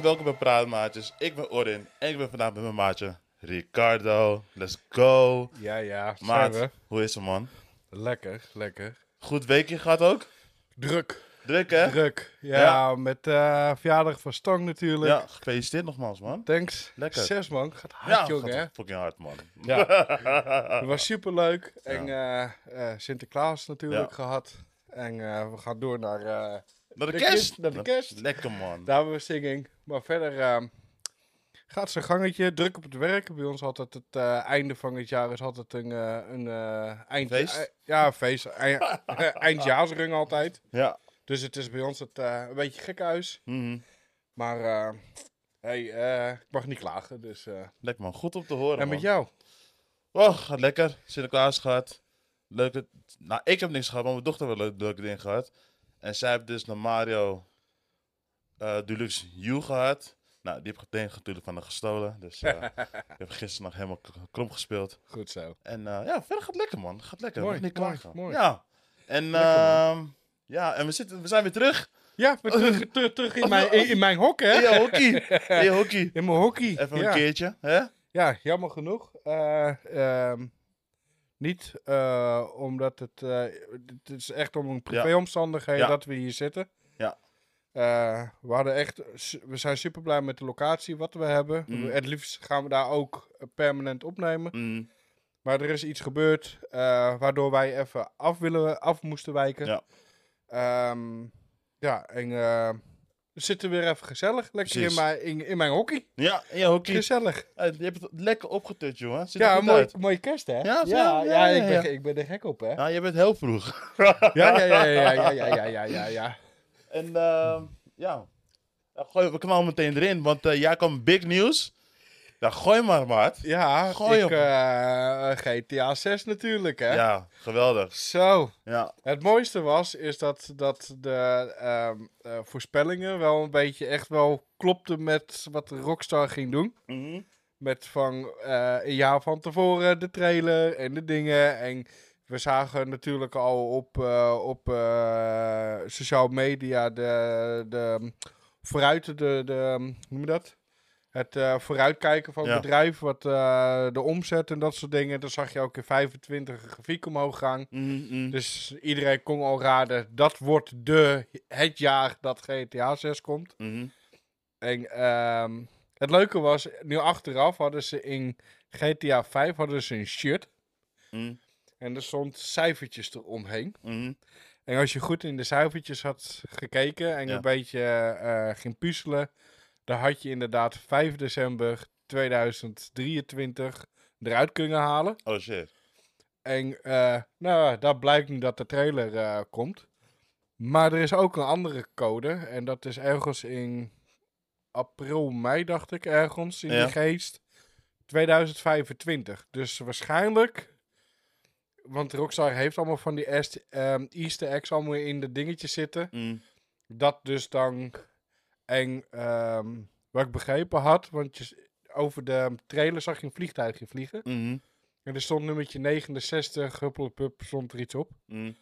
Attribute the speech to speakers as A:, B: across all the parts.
A: en welkom bij Praatmaatjes. Ik ben Orin en ik ben vandaag met mijn maatje Ricardo. Let's go.
B: Ja, ja,
A: Maat,
B: we.
A: hoe is het man?
B: Lekker, lekker.
A: Goed weekje gehad ook?
B: Druk,
A: Druk hè?
B: druk. Ja,
A: Ja.
B: met eh verjaardag van Stang natuurlijk.
A: Ja, gefeliciteerd nogmaals man.
B: Thanks.
A: Lekker.
B: Zes man, gaat hard
A: Ja,
B: jongen, hè?
A: fucking hard man.
B: Ja. Het was super leuk. En eh, eh, Sinterklaas natuurlijk gehad. En we gaan door naar,
A: Naar de
B: De
A: kerst.
B: kerst, naar de kerst.
A: Lekker man.
B: daar hebben we singing. Maar verder eh, gaat zijn gangetje, druk op het werk. Bij ons altijd het eh, einde van het jaar is altijd een, eh, een eh, eind,
A: Feest?
B: ja, feest. Eind, eindjaarsrung altijd.
A: Ja.
B: Dus het is bij ons het, een beetje gek huis.
A: Mhm.
B: Maar eh, hey, ik mag niet klagen. Dus.
A: Lekker man. Goed om te horen
B: En
A: man.
B: met jou?
A: Oh, gaat lekker. Sinterklaas gehad. Leuke... Nou, ik heb niks gehad, maar mijn dochter wel leuke dingen gehad. En zij heeft dus naar Mario eh, Deluxe U gehad. Nou, die heb ik natuurlijk van haar gestolen. Dus eh, ik heb gisteren nog helemaal krom gespeeld.
B: Goed zo.
A: En eh, ja, verder gaat lekker man. Gaat lekker.
B: Mooi,
A: niet
B: mooi,
A: klagen.
B: mooi.
A: Ja. En,
B: Lekker,
A: ehm, ja, en we, zitten, we zijn weer terug.
B: Ja, we terug, terug, terug in, mijn, in, in mijn hok, hè?
A: In je hockey. In je hockey.
B: In mijn hockey.
A: Even
B: ja.
A: een keertje. Hè?
B: Ja, jammer genoeg. Eh, ehm, niet eh, omdat het... eh, het is echt om een privéomstandigheden
A: Ja.
B: dat we hier zitten.
A: Ja.
B: Eh, we, hadden echt, we zijn super blij met de locatie wat we hebben.
A: Mm.
B: Het liefst gaan we daar ook permanent opnemen.
A: Mm,
B: Maar er is iets gebeurd waardoor wij even af, willen, af moesten wijken.
A: Ja.
B: Ehm, ja, en we zitten weer even gezellig. Lekker in mijn, in, in mijn hockey.
A: ja, in je hockey.
B: Gezellig.
A: Eh, je hebt het lekker opgetut, jongen. Er
B: Ja, mooi,
A: uit.
B: mooie kerst, hè?
A: Ja, zo,
B: ja,
A: ja,
B: ja,
A: ja,
B: ik, ben, ik ben er gek op, hè?
A: Ja, je bent heel vroeg.
B: Ja, ja, ja, ja, ja, ja, ja, ja, ja.
A: En ehm, ja, we knallen meteen erin, want eh, jij kwam big nieuws. Ja, gooi maar, maat.
B: Ja,
A: Gooi
B: ik,
A: op.
B: eh, GTA 6 natuurlijk, hè?
A: Ja, geweldig.
B: Zo,
A: Ja,
B: het mooiste was, is dat, dat de ehm, eh, voorspellingen wel een beetje echt wel klopten met wat Rockstar ging doen.
A: Mhm.
B: Met van eh, een jaar van tevoren de trailer en de dingen. En we zagen natuurlijk al op, eh, op eh, sociale media de, de vooruit, de, de, hoe noem je dat? Het eh, vooruitkijken van het
A: Ja.
B: bedrijf, wat eh, de omzet en dat soort dingen. Dan zag je ook in 25 een grafiek omhoog gaan.
A: Mhm, mhm.
B: Dus iedereen kon al raden, dat wordt de, het jaar dat GTA 6 komt.
A: Mhm.
B: En ehm, het leuke was, nu achteraf hadden ze in GTA 5 hadden ze een shirt.
A: Mhm.
B: En er stond cijfertjes eromheen.
A: Mhm.
B: En als je goed in de cijfertjes had gekeken en
A: Ja.
B: een beetje eh, ging puzzelen, dan had je inderdaad 5 december 2023 eruit kunnen halen.
A: Oh shit.
B: En eh, nou, daar blijkt nu dat de trailer eh, komt. Maar er is ook een andere code. En dat is ergens in april, mei, dacht ik, ergens in
A: Ja.
B: die geest. 2025. Dus waarschijnlijk. Want Rockstar heeft allemaal van die ehm, Easter eggs allemaal in de dingetjes zitten.
A: Mhm.
B: Dat dus dan. En ehm, wat ik begrepen had. Want je, over de trailer zag je een vliegtuigje vliegen.
A: Mhm.
B: En er stond nummertje 69, huppelepup, stond er iets op.
A: Mhm.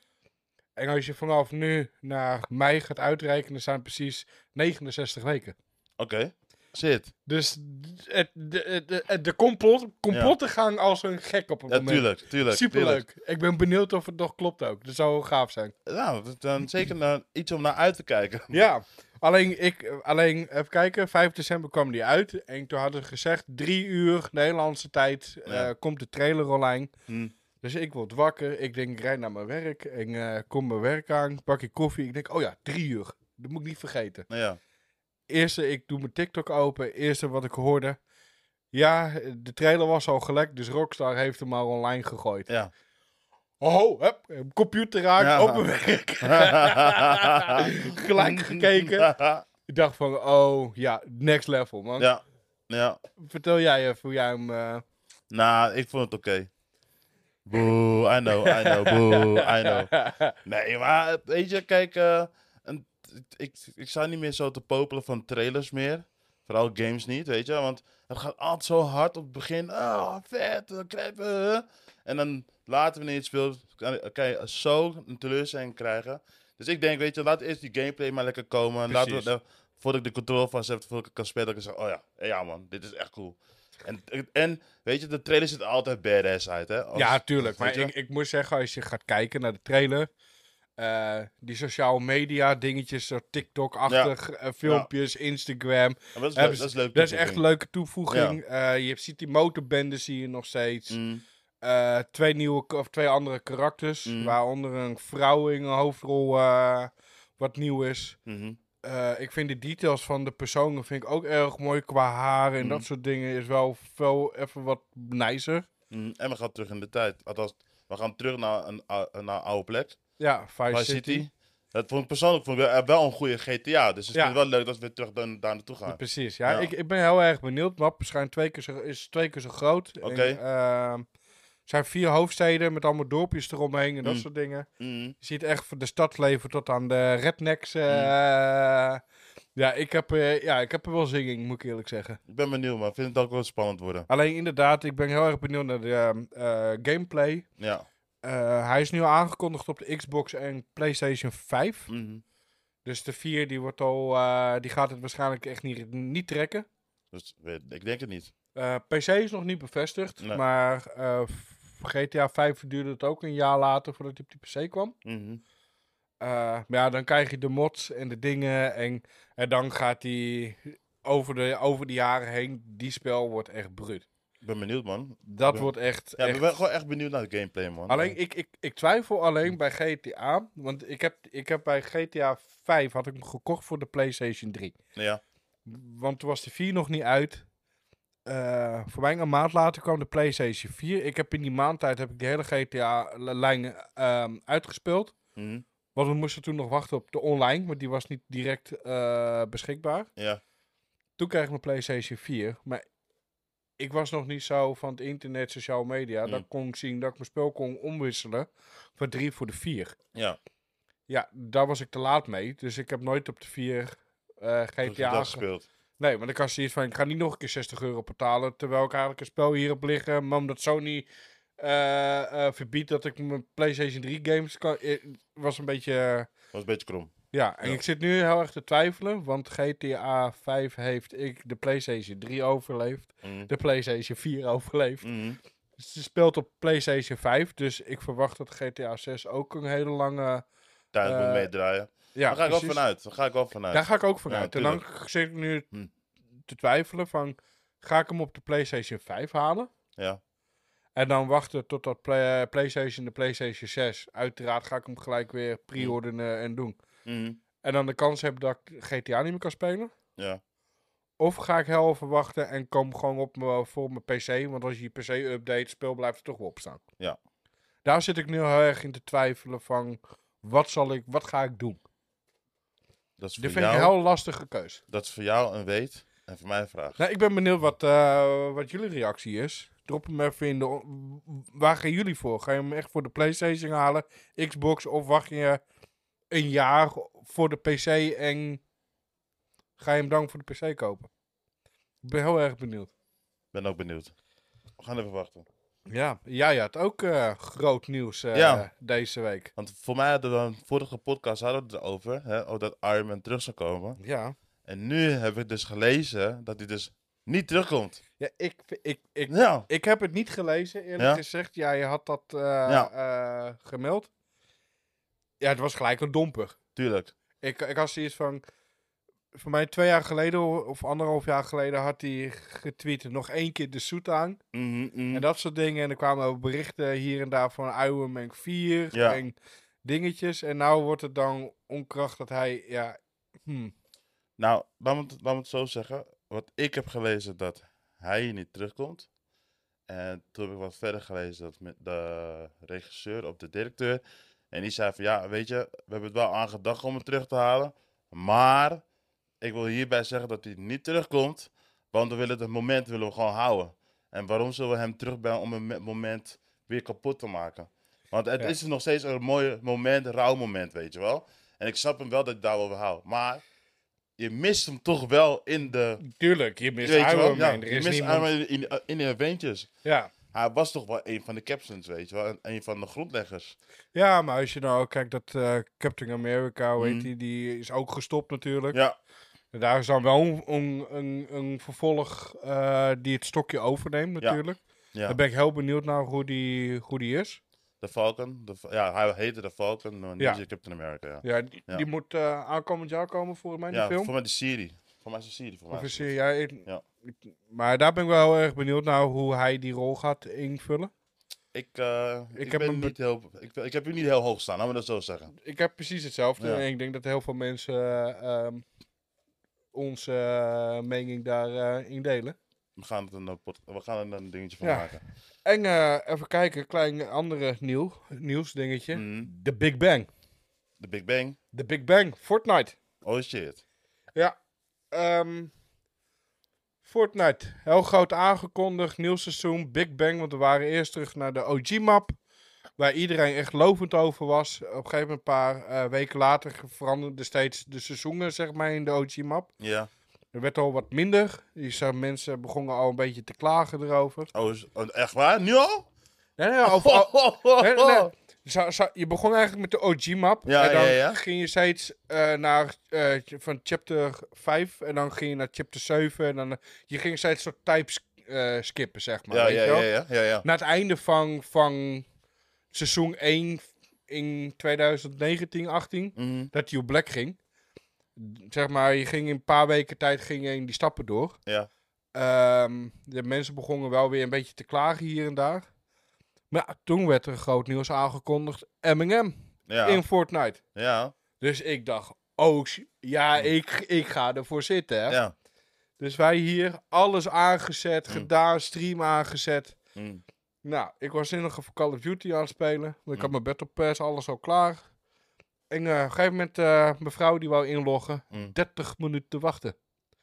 B: En als je vanaf nu naar mei gaat uitrekenen, zijn precies 69 weken.
A: Oké. Shit.
B: Dus het, de, de, de, de complot, complotten gaan als een gek op het
A: Ja,
B: moment.
A: tuurlijk, tuurlijk.
B: Superleuk.
A: tuurlijk.
B: Ik ben benieuwd of het nog klopt ook. Dat zou gaaf zijn.
A: Nou, dat- dan zeker naar, iets om naar uit te kijken.
B: Ja, alleen, ik, alleen even kijken, 5 december kwam die uit. En toen hadden ze gezegd, drie uur Nederlandse tijd eh, komt de trailer online.
A: Mhm.
B: Dus ik word wakker. Ik denk, ik rijd naar mijn werk. En eh, kom mijn werk aan. Pak ik koffie. Ik denk, oh ja, drie uur. Dat moet ik niet vergeten.
A: Ja.
B: Eerste, ik doe mijn TikTok open. Eerste wat ik hoorde. Ja, de trailer was al gelekt. Dus Rockstar heeft hem al online gegooid.
A: Ja.
B: Oh, hup, computer raak,
A: Ja.
B: op mijn werk. Gelijk gekeken. Ik dacht van, oh ja, next level man.
A: ja. Ja.
B: Vertel jij even hoe jij hem... eh,
A: Nou, ik vond het oké. Boe, I know, I know, boe, I know. Nee, maar weet je, kijk, eh, een, ik, ik sta niet meer zo te popelen van trailers meer. Vooral games niet, weet je. Want het gaat altijd zo hard op het begin. Oh, vet, eh. En dan later wanneer je het speelt, kan kan je zo een teleurstelling krijgen. Dus ik denk, weet je, laat eerst die gameplay maar lekker komen. Laten we voordat ik de controle vast heb, voordat ik kan spelen, dat ik zeg, oh ja, ja man, dit is echt cool. En, en weet je, de trailer ziet altijd badass uit, hè? Als-
B: ja, tuurlijk. Maar ik, ik moet zeggen, als je gaat kijken naar de trailer. eh, die sociale media dingetjes, zo TikTok-achtig, eh, filmpjes, Instagram.
A: Dat is, leuk, dat is leuk.
B: Dat is echt een leuke toevoeging. Eh, je ziet die motorbende zie je nog steeds.
A: Mm,
B: Eh, twee nieuwe of twee andere karakters,
A: Mm.
B: waaronder een vrouw in een hoofdrol eh, wat nieuw is.
A: mhm.
B: Eh, ik vind de details van de personen vind ik ook erg mooi qua haar en
A: Mm.
B: dat soort dingen is wel veel even wat nicer.
A: Mm, En we gaan terug in de tijd. Althans, we gaan terug naar een, naar een oude plek.
B: Ja, Vice,
A: Vice
B: City.
A: City. Dat vond ik persoonlijk vond ik wel, een goede GTA. Dus
B: Ja.
A: het wel leuk dat we weer terug daar, daar naartoe gaan.
B: Precies, ja.
A: Ja.
B: Ik, ik ben heel erg benieuwd. Map schijnt twee keer zo, is twee keer zo groot.
A: Oké.
B: ehm, zijn vier hoofdsteden met allemaal dorpjes eromheen en dat
A: Mm.
B: soort dingen.
A: Mm.
B: Je ziet echt van de stadsleven tot aan de rednecks. eh, Ja, ik heb, eh, ja, ik heb er wel zin in, moet ik eerlijk zeggen.
A: Ik ben benieuwd, maar ik vind het ook wel spannend worden.
B: Alleen inderdaad, ik ben heel erg benieuwd naar de ehm, eh, gameplay.
A: Ja.
B: Hij is nu aangekondigd op de Xbox en PlayStation 5.
A: Mhm.
B: Dus de 4 die wordt al, die gaat het waarschijnlijk echt niet, niet trekken.
A: Dus ik denk het niet.
B: PC is nog niet bevestigd,
A: Nee.
B: maar GTA 5 duurde het ook een jaar later voordat hij op die PC kwam.
A: Mhm.
B: Eh, maar ja, dan krijg je de mods en de dingen en, en dan gaat die over de, over de jaren heen, die spel wordt echt bruut.
A: Ik ben benieuwd, man.
B: Dat wordt echt...
A: Ja,
B: echt
A: ik ben gewoon echt benieuwd naar de gameplay, man.
B: Alleen, ik, ik, ik twijfel alleen bij GTA, want ik heb, ik heb bij GTA 5 had ik hem gekocht voor de PlayStation 3.
A: Ja.
B: Want toen was de 4 nog niet uit. Eh, voor mij een maand later kwam de PlayStation 4. Ik heb in die maandtijd heb ik de hele GTA-lijn ehm, uitgespeeld.
A: Mhm.
B: Want we moesten toen nog wachten op de online, want die was niet direct eh, beschikbaar.
A: Ja.
B: Toen kreeg ik mijn PlayStation 4. Maar ik was nog niet zo van het internet, sociale media.
A: Mm.
B: Dat ik kon zien dat ik mijn spel kon omwisselen van 3 voor de 4.
A: Ja.
B: Ja, daar was ik te laat mee. Dus ik heb nooit op de 4 eh, GTA
A: gespeeld.
B: Nee, want ik had zoiets van, ik ga niet nog een keer 60 euro betalen, terwijl ik eigenlijk een spel hierop liggen, maar omdat Sony eh, eh, verbiedt dat ik mijn PlayStation 3 games kan, eh, was een beetje,
A: Was een beetje krom.
B: ja, en
A: Ja.
B: ik zit nu heel erg te twijfelen, want GTA 5 heeft ik de PlayStation 3 overleefd,
A: Mhm.
B: de PlayStation 4 overleefd.
A: Mhm.
B: Ze speelt op PlayStation 5, dus ik verwacht dat GTA 6 ook een hele lange,
A: Tijd moet meedraaien.
B: Ja,
A: Daar ga ik wel vanuit. Daar ga ik wel vanuit.
B: Daar ga ik ook vanuit.
A: Ja,
B: en dan zit ik nu
A: Hm.
B: te twijfelen van, ga ik hem op de PlayStation 5 halen?
A: Ja.
B: En dan wachten tot dat play- PlayStation de PlayStation 6. Uiteraard ga ik hem gelijk weer pre-orderen en doen.
A: Mhm.
B: En dan de kans hebben dat ik GTA niet meer kan spelen.
A: Ja.
B: Of ga ik heel even wachten en kom gewoon op me, voor mijn PC. Want als je je PC update, speel blijft er toch wel op staan.
A: Ja.
B: Daar zit ik nu heel erg in te twijfelen van, wat zal ik, wat ga ik doen?
A: Dat is,
B: Dit vind ik een heel lastige keus.
A: dat is voor jou een weet en voor mij een vraag.
B: Nou, ik ben benieuwd wat, eh, wat jullie reactie is. Drop hem even in de... Waar gaan jullie voor? Ga je hem echt voor de Playstation halen, Xbox, of wacht je een jaar voor de PC en ga je hem dan voor de PC kopen? Ik ben heel erg benieuwd.
A: Ik ben ook benieuwd. We gaan even wachten.
B: Ja, jij had ook eh, groot nieuws eh,
A: Ja.
B: deze week.
A: Want voor mij hadden we een vorige podcast hadden we het erover. Hè, over dat Iron Man terug zou komen.
B: Ja.
A: En nu heb ik dus gelezen dat hij dus niet terugkomt.
B: Ja, ik, ik, ik,
A: Ja.
B: ik heb het niet gelezen, eerlijk
A: Ja?
B: gezegd. Ja, je had dat eh,
A: Ja.
B: gemeld. Ja, het was gelijk een domper.
A: Tuurlijk.
B: Ik, ik had zoiets van. Voor mij twee jaar geleden of anderhalf jaar geleden had hij getweet nog één keer de zoet aan.
A: Mhm, mhm.
B: En dat soort dingen. En er kwamen ook berichten hier en daar van Iron Man 4
A: Ja.
B: en dingetjes. En nou wordt het dan onkracht dat hij, ja, hm,
A: Nou, laat me, het, laat me het zo zeggen. Wat ik heb gelezen dat hij hier niet terugkomt. En toen heb ik wat verder gelezen dat met de regisseur of de directeur. En die zei van ja, weet je, we hebben het wel aangedacht om hem terug te halen. Maar ik wil hierbij zeggen dat hij niet terugkomt. Want we willen het moment willen we gewoon houden. En waarom zullen we hem terugbrengen om een me- moment weer kapot te maken? Want het
B: Ja.
A: is nog steeds een mooi moment, een rauw moment, weet je wel. En ik snap hem wel dat ik daar wel houden. Maar je mist hem toch wel in de...
B: tuurlijk, je mist
A: weet?
B: Iron Man.
A: Ja,
B: er
A: je
B: is
A: mist
B: niemand...
A: In, in de Avengers.
B: Ja.
A: Hij was toch wel een van de captains, weet je wel. Een, een van de grondleggers.
B: ja, maar als je nou ook kijkt dat eh, Captain America, hoe heet
A: Mhm.
B: die, die is ook gestopt natuurlijk.
A: Ja,
B: daar is dan wel een, een, een, een vervolg eh, die het stokje overneemt natuurlijk.
A: Ja.
B: Daar ben ik heel benieuwd naar hoe die, hoe die is.
A: De Falcon. De, ja, hij heette de Falcon. maar
B: Ja.
A: Captain America, ja.
B: Ja, die, moet eh, aankomend jaar komen volgens mij, die
A: Ja,
B: film.
A: voor mij die serie. Voor mij is een serie. Voor mij
B: ja, ik-
A: Ja.
B: ik- maar daar ben ik wel heel erg benieuwd naar hoe hij die rol gaat invullen.
A: Ik, eh,
B: Ik
A: ik,
B: heb
A: ben niet heel, ik, ik heb u niet heel hoog staan, laten we dat zo zeggen.
B: Ik heb precies hetzelfde.
A: Ja.
B: En ik denk dat heel veel mensen eh, ehm, onze eh, mening daarin in delen.
A: We gaan, het een, eh, we gaan er een dingetje van
B: Ja.
A: maken.
B: En eh, even kijken, klein andere nieuw, nieuwsdingetje.
A: Mhm.
B: De Big Bang.
A: De Big Bang.
B: De Big Bang, Fortnite.
A: Oh shit.
B: Ja. ehm, Fortnite, heel groot aangekondigd, nieuw seizoen, Big Bang, want we waren eerst terug naar de OG-map, waar iedereen echt lovend over was. Op een gegeven moment, een paar eh, weken later, veranderden steeds de seizoenen, zeg maar, in de OG-map.
A: Ja.
B: Er werd al wat minder, die zijn mensen begonnen al een beetje te klagen erover.
A: Oh, is- oh, echt waar? Nu al?
B: Nee, nee, over, al- nee, nee, nee. Zo- zo- je begon eigenlijk met de OG-map.
A: Ja,
B: en dan
A: ja, ja.
B: ging je steeds eh, naar eh, van chapter 5 en dan ging je naar chapter 7. En dan, je ging steeds soort types skippen, zeg maar.
A: Ja,
B: weet
A: ja,
B: je wel?
A: ja, ja, ja, ja.
B: Na het einde van, van seizoen 1 in 2019, 18,
A: Mhm.
B: dat hij op black ging. Zeg maar, je ging in een paar weken tijd ging je in die stappen door.
A: Ja.
B: Ehm, de mensen begonnen wel weer een beetje te klagen hier en daar. Maar ja, toen werd er groot nieuws aangekondigd. Eminem
A: Ja.
B: in Fortnite.
A: Ja.
B: Dus ik dacht, oh ja, ik, ik ga ervoor zitten. Hè?
A: Ja.
B: Dus wij hier, alles aangezet,
A: Mm.
B: gedaan, stream aangezet.
A: Mm.
B: Nou, ik was in nog even Call of Duty aan het spelen. Want ik had
A: Mm.
B: mijn Battle Pass, alles al klaar. En eh, op een gegeven moment, eh mevrouw die wou inloggen,
A: Mm.
B: 30 minuten wachten.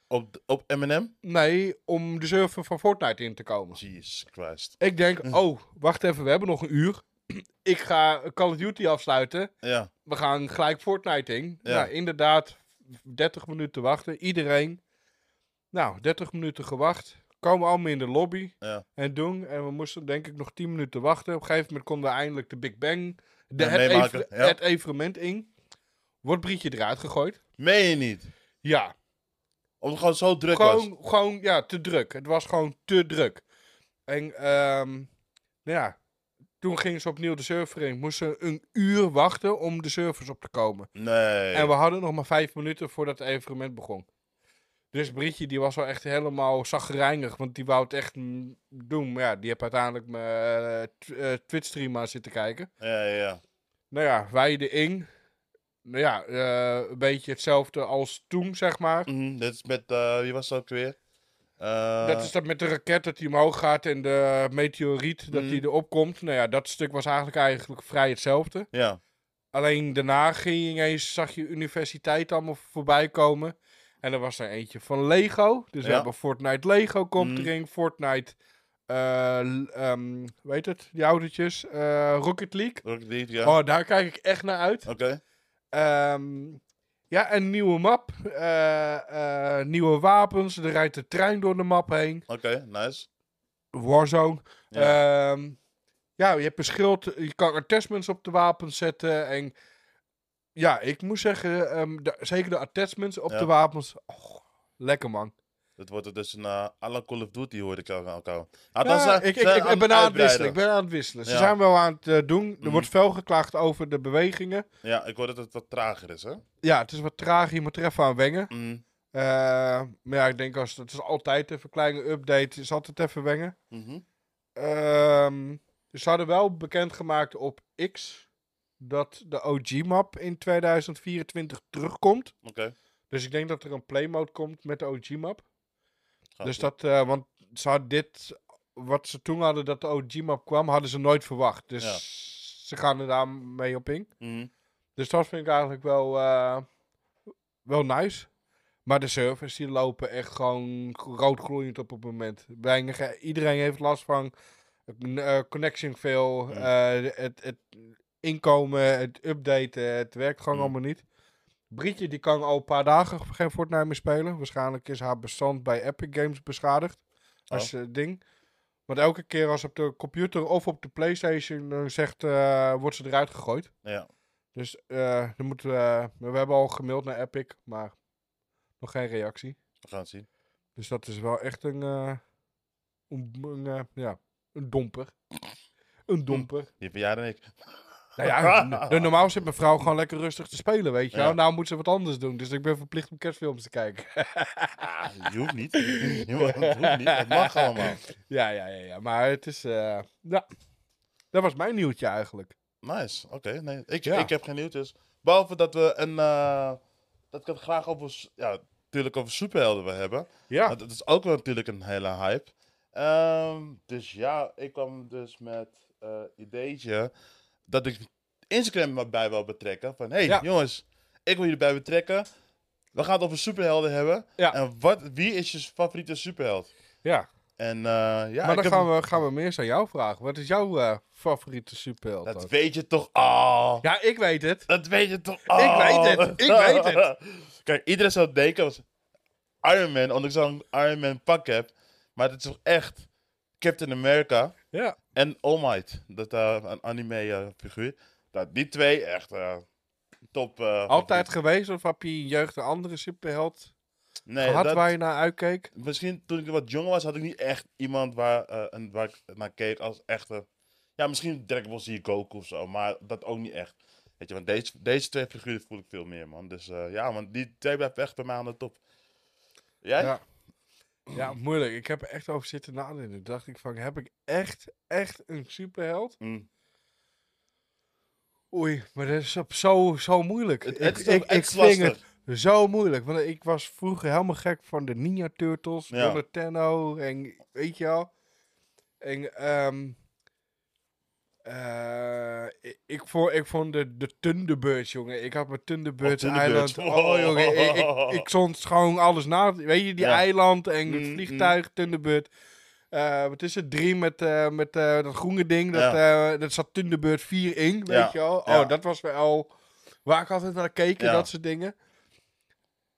A: Op, op M&M?
B: Nee, om de server van Fortnite in te komen.
A: Jesus Christ.
B: Ik denk, oh, wacht even, we hebben nog een uur. Ik ga Call of Duty afsluiten.
A: Ja.
B: We gaan gelijk Fortnite in.
A: Ja.
B: Nou, inderdaad, 30 minuten wachten. Iedereen. Nou, 30 minuten gewacht. Komen allemaal in de lobby
A: Ja.
B: en doen. En we moesten denk ik nog 10 minuten wachten. Op een gegeven moment konden we eindelijk de Big Bang, de,
A: Ja,
B: het,
A: ja.
B: het evenement in. Wordt Brietje eruit gegooid?
A: Meen je niet?
B: Ja,
A: Omdat het gewoon zo druk was.
B: gewoon, gewoon ja, te druk. Het was gewoon te druk. En ehm, nou ja, toen gingen ze opnieuw de server in. Moesten een uur wachten om de servers op te komen.
A: Nee.
B: En we hadden nog maar vijf minuten voordat het evenement begon. Dus Brietje die was wel echt helemaal zagrijnig, want die wou het echt mm, doen. Maar ja, die heb uiteindelijk mijn eh, eh, Twitch-stream aan zitten kijken.
A: Ja, ja, ja.
B: Nou ja, wij erin. Nou ja, eh, een beetje hetzelfde als toen, zeg maar.
A: Mhm, Dit is met, wie was dat ook weer?
B: Dat is dat met de raket dat die omhoog gaat en de meteoriet dat
A: Mhm.
B: die erop komt. Nou ja, dat stuk was eigenlijk, eigenlijk vrij hetzelfde.
A: Ja.
B: Alleen daarna ging je ineens, zag je universiteit allemaal voorbij komen. En er was er eentje van Lego. Dus we hebben Fortnite Lego komt erin. Fortnite, eh l- ehm, weet het, die autootjes. eh, Rocket League.
A: Rocket League, ja.
B: Oh, daar kijk ik echt naar uit.
A: Oké.
B: Ehm, ja, een nieuwe map. eh, nieuwe wapens. Er rijdt de trein door de map heen.
A: Oké, nice.
B: Warzone.
A: Ja.
B: Ja. ja, je hebt een schild. Je kan attachments op de wapens zetten. En ja, ik moet zeggen, ehm, de- zeker de attachments op
A: Ja.
B: de wapens. Oh, lekker man.
A: Dat wordt er dus een uh, alle Call of Duty, hoorde ik al. al- al.
B: Ja,
A: ze-
B: ik, ben aan het wisselen. Ik ben aan het wisselen. Ze
A: Ja.
B: zijn wel aan het eh, doen. Er
A: Mhm.
B: wordt veel geklaagd over de bewegingen.
A: Ja, ik hoor dat het wat trager is, hè?
B: Ja, het is wat traag. Je moet er even aan wengen.
A: Mhm.
B: Eh, maar ja, ik denk als het is altijd even een kleine update. Het is altijd even wengen.
A: Mhm.
B: Ehm, ze hadden wel bekendgemaakt op X dat de OG-map in 2024 terugkomt.
A: Oké.
B: Dus ik denk dat er een playmode komt met de OG-map. Dus dat, eh, want dit, wat ze toen hadden dat de OG-map kwam, hadden ze nooit verwacht. Dus
A: Ja.
B: ze gaan er daar mee op in.
A: Mhm.
B: Dus dat vind ik eigenlijk wel, eh, wel nice. Maar de servers die lopen echt gewoon roodgloeiend op op het moment. Weinig, iedereen heeft last van eh, connection fail,
A: Mm.
B: eh, het, het inkomen, het updaten. Het werkt gewoon allemaal niet. Brietje die kan al een paar dagen geen Fortnite meer spelen. Waarschijnlijk is haar bestand bij Epic Games beschadigd. Als eh, ding. Want elke keer als op de computer of op de Playstation eh, zegt, eh, wordt ze eruit gegooid.
A: Ja.
B: Dus dan moeten we, we hebben al gemaild naar Epic, maar Nog geen reactie.
A: We gaan het zien.
B: Dus dat is wel echt een, een, een, ja, een domper. Een domper.
A: Je verjaardag en ik.
B: Nou ja, normaal zit mijn vrouw gewoon lekker rustig te spelen, weet je wel.
A: Ja.
B: Nou moet ze wat anders doen, dus ik ben verplicht om kerstfilms te kijken.
A: Ah, je hoeft niet. Je hoeft niet. Het mag allemaal.
B: ja, ja, ja, ja. Maar het is, eh, ja. Dat was mijn nieuwtje eigenlijk.
A: Nice. Oké, nee. Ik,
B: Ja.
A: ik heb geen nieuwtjes. Behalve dat we een... eh, dat ik het graag over... Ja, natuurlijk over superhelden wil hebben.
B: Ja.
A: Dat is ook wel natuurlijk een hele hype. Ehm, dus ja, ik kwam dus met eh ideetje dat ik Instagram erbij wil betrekken. Van, hey
B: Ja.
A: jongens, ik wil jullie bij betrekken. We gaan het over superhelden hebben.
B: Ja.
A: En wat, wie is je favoriete superheld?
B: Ja.
A: En eh, ja,
B: maar
A: ik
B: dan
A: heb-
B: gaan we, gaan we meer aan jou vragen. Wat is jouw eh, favoriete superheld?
A: dat weet je toch al.
B: Ja, ik weet het.
A: Dat weet je toch
B: Ik
A: al.
B: weet het, ik weet het.
A: Kijk, iedereen zou denken was Iron Man, omdat ik zo'n Iron Man pak heb. Maar het is toch echt Captain America
B: Ja.
A: en All Might. Dat uh, een anime eh, figuur. Nou, die twee echt eh, top. eh,
B: Altijd geweest of heb je in je jeugd een andere superheld
A: nee,
B: gehad
A: dat,
B: waar je naar uitkeek?
A: Misschien toen ik wat jonger was, had ik niet echt iemand waar, eh, een, waar ik naar keek als echte. Ja, misschien Dragon Ball Z Goku of zo, maar dat ook niet echt. Weet je, want deze, deze twee figuren voel ik veel meer, man. Dus eh, ja, man, die twee blijven echt bij mij aan de top. Jij?
B: Ja. Ja, moeilijk. Ik heb er echt over zitten nadenken. Toen dacht ik van, heb ik echt, echt een superheld?
A: Mm.
B: Oei, maar dat is op zo, zo moeilijk.
A: Het,
B: ik,
A: het
B: ik, ik vind het zo moeilijk. Want ik was vroeger helemaal gek van de Ninja Turtles,
A: Ja.
B: Donatello en weet je wel. En ehm eh, ik, ik, vond, ik vond de, de Thunderbirds, jongen. Ik had mijn Thunderbirds
A: Oh.
B: Oh, jongen. Ik, ik, ik stond gewoon alles na. Weet je, die
A: Ja.
B: eiland en het
A: Mm,
B: vliegtuig, Thunderbird. Eh, wat is het? Drie met, eh, met dat groene ding. Dat, dat zat Thunderbird 4 in, weet
A: Ja,
B: je wel. Oh, dat was wel waar ik altijd naar keek dat soort dingen.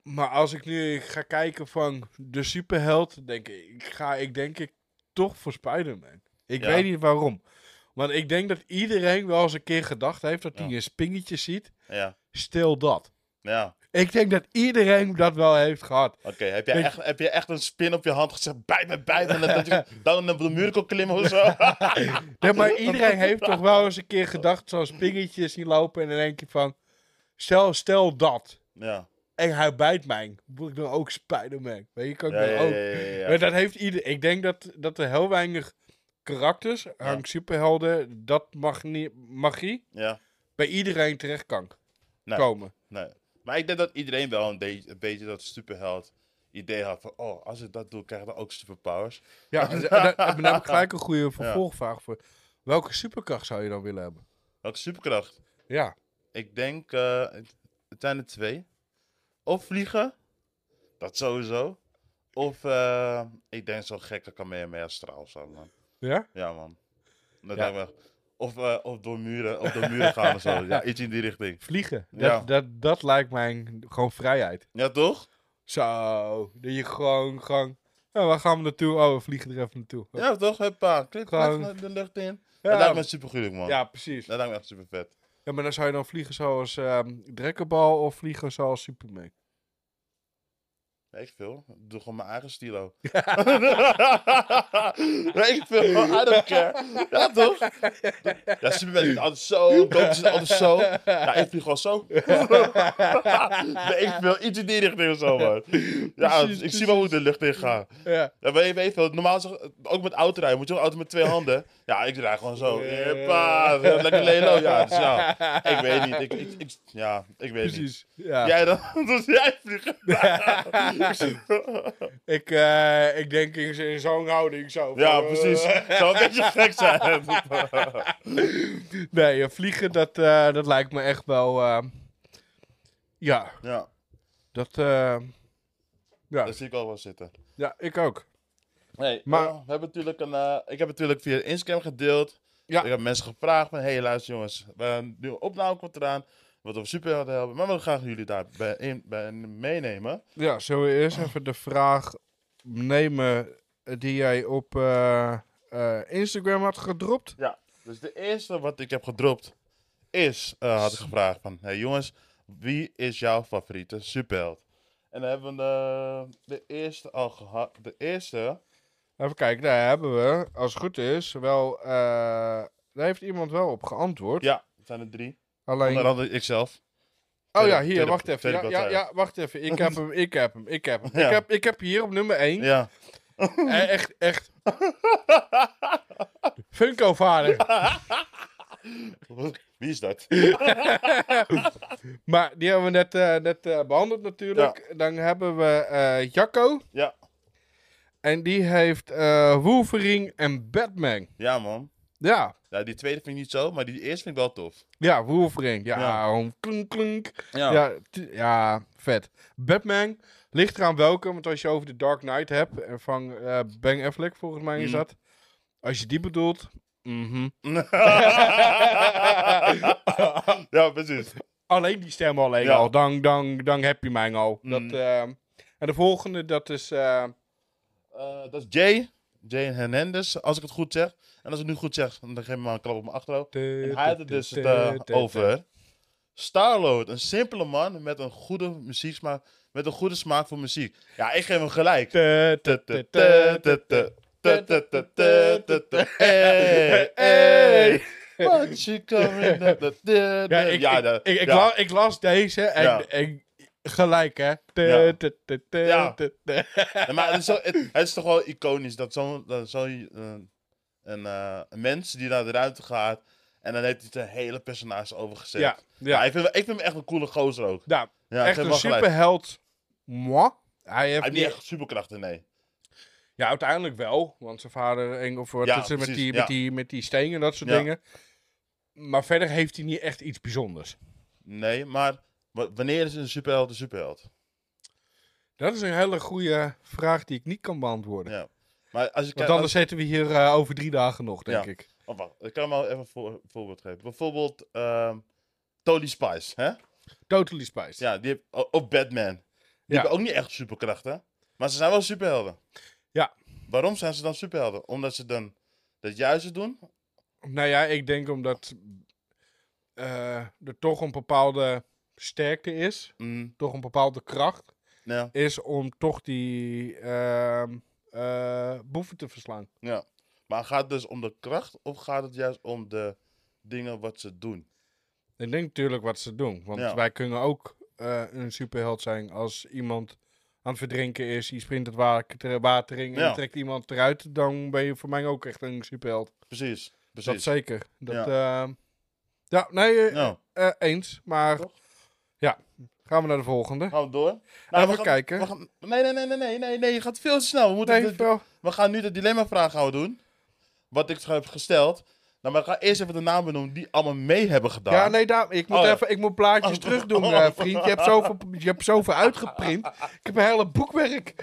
B: Maar als ik nu ga kijken van de superheld, denk ik, ik ga ik denk ik toch voor Spider-Man. Ik weet niet waarom. Want ik denk dat iedereen wel eens een keer gedacht heeft dat hij
A: Ja.
B: een spingetje ziet.
A: Ja,
B: Stil dat.
A: ja.
B: Ik denk dat iedereen dat wel heeft gehad.
A: Oké, heb, jij echt, heb je echt een spin op je hand gezegd? Bij me, bij me. en Dat je dan op de muur kon klimmen of zo?
B: Nee, maar iedereen heeft toch wel eens een keer gedacht, zo'n spingetje zien lopen en dan denk je van, stel, stel dat.
A: ja.
B: En hij bijt mij. Moet ik dan ook Spider-Man? Weet je, kan ik
A: Ja,
B: dan
A: ja,
B: ook. Maar dat heeft ieder. Ik denk dat, dat er heel weinig karakters, hangt superhelden, dat mag niet, magie,
A: ja.
B: bij iedereen terecht kan
A: Nee.
B: komen.
A: Nee. Maar ik denk dat iedereen wel een, beetje- een beetje dat superheld idee had van, oh, als ik dat doe, krijg ik dan ook superpowers.
B: Ja, en heb ik gelijk een goede vervolgvraag voor. Welke superkracht zou je dan willen hebben?
A: Welke superkracht?
B: Ja.
A: Ik denk, eh, het zijn er twee. Of vliegen, dat sowieso. Of, eh, ik denk zo'n gekke Kamehameha straal of zo, man.
B: Ja?
A: Ja, man. Dat
B: Ja.
A: Of, eh, of door muren, of door muren gaan of zo. Ja, iets in die richting.
B: Vliegen. Dat,
A: Ja.
B: dat, dat lijkt mij gewoon vrijheid.
A: Ja, toch?
B: Zo, dat je gewoon, gewoon... Ja, waar gaan we naartoe? Oh, we vliegen er even naartoe.
A: Ja, toch? Huppa, klik
B: Gewoon-
A: de lucht in.
B: Ja.
A: Dat lijkt me super goed, man.
B: Ja, precies.
A: Dat lijkt me echt super vet.
B: Ja, maar dan zou je dan vliegen zoals ehm Drekkenbal of vliegen zoals Superman.
A: Weet ik veel. Doe gewoon mijn eigen stilo. Weet ik veel. I don't care. Ja, toch? Ja, Superman is altijd zo. Goku is altijd zo. Ja, ik vlieg gewoon zo. Ik veel. Iets in die richting of zo, man. Ja,
B: Precies,
A: ik zie wel hoe de lucht in ga.
B: Ja.
A: Ja, weet je, weet veel. Normaal het- ook met autorijden. Moet je ook auto met twee handen. Ja, ik draai gewoon zo. Hoppa. Lekker lelo. Ja, dus ja. Ik weet niet. Ik, ik, ik- ja, ik weet niet.
B: Precies. Ja.
A: Jij dan? Dus jij
B: Ik, eh, ik denk in, in zo'n houding zo.
A: Ja,
B: van,
A: precies.
B: eh,
A: Zou een beetje gek zijn.
B: nee, eh, vliegen, dat, eh, dat lijkt me echt wel... eh, ja,
A: ja,
B: dat... eh, ja.
A: daar zie ik al wel zitten.
B: ja, ik ook.
A: Nee,
B: Maar-
A: we hebben natuurlijk een, eh, ik heb natuurlijk via Instagram gedeeld.
B: Ja.
A: Ik heb mensen gevraagd van, hey luister jongens, we hebben een nieuwe opname komt eraan. Wat over superhelden hebben. Maar we willen graag jullie daarbij in, bij meenemen.
B: Ja, zullen we eerst even de vraag nemen die jij op eh, eh, Instagram had gedropt?
A: Ja, dus de eerste wat ik heb gedropt is, eh, had ik gevraagd van, hey jongens, wie is jouw favoriete superheld? En dan hebben we de, de eerste al gehad. De eerste.
B: Even kijken, daar hebben we, als het goed is, wel... daar heeft iemand wel op geantwoord.
A: Ja, het zijn er drie.
B: Alleen...
A: Onder andere ikzelf.
B: Oh ja, hier, wacht even. Ja, ja, wacht even. Ik heb hem, ik heb hem, ik heb hem.
A: Ja.
B: Ik, heb, ik heb hier op nummer 1.
A: Ja.
B: echt, echt. Funko-vader.
A: Wie is dat?
B: Maar die hebben we net, eh, net eh, behandeld natuurlijk. Dan hebben we eh Jacco.
A: Ja.
B: En die heeft eh Wolverine en Batman.
A: Ja, man.
B: Ja,
A: Ja, die tweede vind ik niet zo, maar die eerste vind ik wel tof.
B: ja, Wolverine. Ja,
A: Ja.
B: klunk, klunk.
A: Ja.
B: Ja, vet. Batman ligt eraan welke, want als je over de Dark Knight hebt, en van eh Ben Affleck volgens mij is
A: Mhm.
B: dat. Als je die bedoelt, mhm.
A: ja, precies.
B: alleen die stem alleen
A: Ja.
B: al, dan, dan, dan heb je mij al.
A: Mhm.
B: Dat, eh, en de volgende, dat is... eh,
A: Eh, dat is Jay. Jay Hernandez, als ik het goed zeg. En als ik het nu goed zeg, dan geef ik maar een klap op mijn achterhoofd. En hij had het dus het, eh, over Starload. Een simpele man met een goede muzieksmaak. Met een goede smaak voor muziek. Ja, ik geef hem gelijk. Hey, hey. What you coming up?
B: Ja, ik,
A: Ja,
B: ik,
A: dat-
B: ik, ik,
A: ja.
B: la- ik las deze en,
A: Ja.
B: en gelijk hè.
A: Ja. Maar het is, toch wel iconisch dat zo'n zo, een, eh, een mens die naar de ruimte gaat en dan heeft hij zijn hele personage overgezet.
B: Ja,
A: Ja, ik, vind, hem- ik vind hem echt een coole gozer ook. Ja,
B: echt een superheld. Moi. Hij heeft
A: Hij heeft
B: niet
A: echt superkrachten, nee.
B: Ja, uiteindelijk wel. Want zijn vader, eng, of wat
A: Ja,
B: is het, met, die, met, die, met die stenen en dat soort dingen. Maar verder heeft hij niet echt iets bijzonders.
A: Nee, maar wa- wanneer is een superheld een superheld?
B: Dat is een hele goede vraag die ik niet kan beantwoorden.
A: Ja. Maar als
B: Want anders zitten we hier eh, over drie dagen nog, denk
A: Ja.
B: ik.
A: Oh, wacht, ik kan hem wel even een voor, voorbeeld geven. Bijvoorbeeld ehm Tony Spice, hè?
B: Totally Spice.
A: Ja, die heeft, Batman. Die
B: Ja.
A: hebben ook niet echt superkrachten. Maar ze zijn wel superhelden.
B: Ja.
A: Waarom zijn ze dan superhelden? Omdat ze dan het juiste doen?
B: Nou ja, ik denk omdat eh, er toch een bepaalde sterkte is.
A: Mm,
B: Toch een bepaalde kracht
A: ja,
B: is om toch die ehm, eh, boeven te verslaan.
A: ja. Maar gaat het dus om de kracht of gaat het juist om de dingen wat ze doen?
B: Ik denk natuurlijk wat ze doen. Want
A: Ja.
B: wij kunnen ook eh, een superheld zijn als iemand aan het verdrinken is. Die sprint het water, water in en
A: Ja.
B: trekt iemand eruit. Dan ben je voor mij ook echt een superheld.
A: Precies,
B: Dat zeker. Dat, ja. ja, nee, eh,
A: Ja,
B: eh, eens. Maar
A: Toch?
B: ja, gaan we naar de volgende.
A: gaan we door?
B: Even
A: Nou, we gaan-
B: kijken.
A: we gaan- nee, nee, nee, nee, nee, nee, nee, je gaat veel te snel. We, moeten
B: Nee,
A: de-
B: wel.
A: we gaan nu de dilemma-vraag gaan we doen. Wat ik heb gesteld. Nou, maar ik ga eerst even de namen noemen die allemaal mee hebben gedaan.
B: Ja, nee, daar, ik, moet
A: Oh, ja.
B: even, ik moet plaatjes
A: Oh.
B: terug doen, eh, vriend. Je hebt, zoveel, je hebt zoveel uitgeprint. Ik heb een hele boekwerk.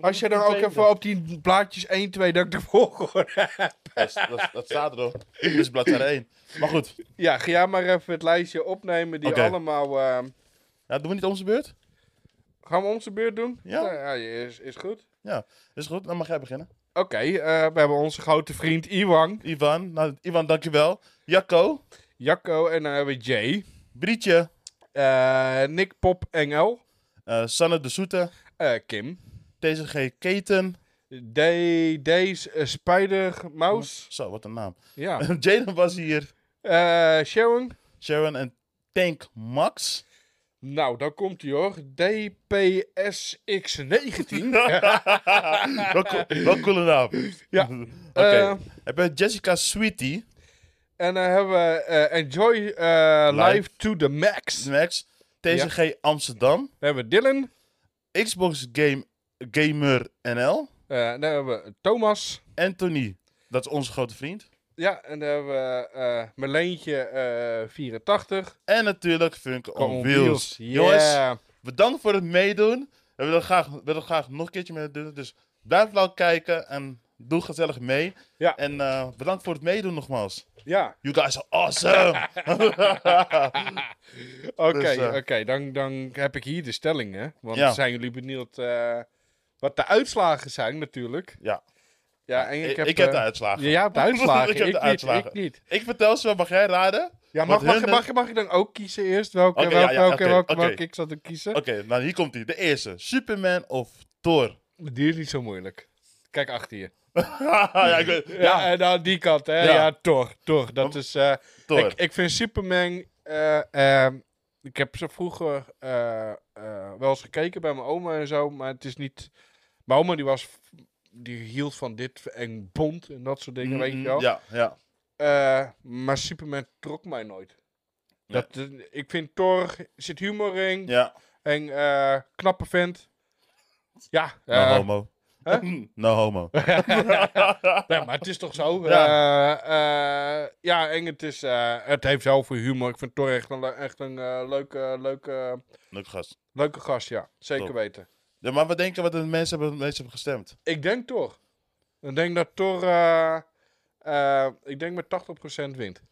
B: Als je dan ook even op die plaatjes 1, 2, dat ik de volgorde heb.
A: Dat, dat, dat staat erop. Dit is bladzijde 1. Maar goed,
B: Ja, ga jij maar even het lijstje opnemen die allemaal... eh,
A: ja, doen we niet onze beurt?
B: gaan we onze beurt doen?
A: Ja.
B: Nou ja, is, is goed.
A: Ja, is goed. Dan mag jij beginnen.
B: Oké, eh, we hebben onze grote vriend Iwan,
A: Ivan, nou, Ivan, dankjewel. Jacco,
B: Jacco en dan hebben we Jay.
A: Brietje,
B: eh, Nick Pop Engel.
A: eh, Sanne de Soete,
B: eh, Kim.
A: TCG Keten.
B: D- Days Spider Mouse.
A: Zo, wat een naam.
B: Ja.
A: Jaden was hier.
B: Eh, Sharon.
A: Sharon en Tank Max.
B: Nou, dan komt hij hoor. DPSX19.
A: wel, cool, wel coole naam.
B: Ja.
A: Oké.
B: Eh,
A: Heb je Jessica Sweetie,
B: en dan hebben we eh, Enjoy eh,
A: Live.
B: Live to the Max.
A: Max, TCG Amsterdam,
B: Dan hebben we Dylan.
A: Xbox Game, Gamer NL,
B: Eh, dan hebben we Thomas.
A: Anthony, dat is onze grote vriend.
B: Ja, en dan hebben we eh Marleentje eh 84.
A: En natuurlijk Funk on,
B: On
A: Wheels.
B: Yeah.
A: Jongens, bedankt voor het meedoen. We willen graag, we willen graag nog een keertje met doen. Dus blijf wel kijken en doe gezellig mee.
B: Ja.
A: En eh, bedankt voor het meedoen nogmaals.
B: Ja,
A: You guys are awesome!
B: oké,
A: Dus, eh,
B: oké. Dan, dan heb ik hier de stellingen. Want
A: Ja.
B: zijn jullie benieuwd eh, wat de uitslagen zijn natuurlijk.
A: ja.
B: Ja, en
A: Ik,
B: ik heb,
A: ik heb de
B: eh,
A: uitslagen.
B: Ja, jij hebt de uitslagen.
A: Ik heb de uitslagen.
B: Ik niet.
A: Ik vertel ze, mag jij raden?
B: Ja, mag, mag,
A: hun-
B: mag, je- mag je dan ook kiezen eerst? Welke, welke,
A: ja, ja,
B: welke, welke, ik zat te kiezen?
A: Oké, nou hier komt hij. De eerste. Superman of Thor?
B: Die is niet zo moeilijk. Kijk achter je.
A: ja, ik weet,
B: Ja,
A: ja,
B: en dan die kant, hè?
A: Ja.
B: Ja, toch, toch. Dat is. eh,
A: Thor.
B: ik, ik vind Superman. eh, ehm, ik heb ze vroeger wel eens gekeken bij mijn oma en zo, maar het is niet. Mijn oma die was. Die hield van dit en bond en dat soort dingen, weet je wel.
A: Ja, ja.
B: Eh, maar Superman trok mij nooit. Dat, eh, ik vind Thor zit humor in
A: Ja,
B: en eh, knappe vent. Ja,
A: no homo.
B: hè?
A: No homo.
B: ja, maar het is toch zo?
A: Ja.
B: Ja, ja en het, is, het heeft veel humor. Ik vind Thor echt een, echt een leuke, leuke,
A: Leuk gast.
B: leuke gast, ja. Zeker
A: Top.
B: weten.
A: Ja, maar wat denk je wat de mensen hebben, de mensen hebben gestemd?
B: Ik denk Thor. Ik denk dat Thor, eh, eh, ik denk met 80% wint.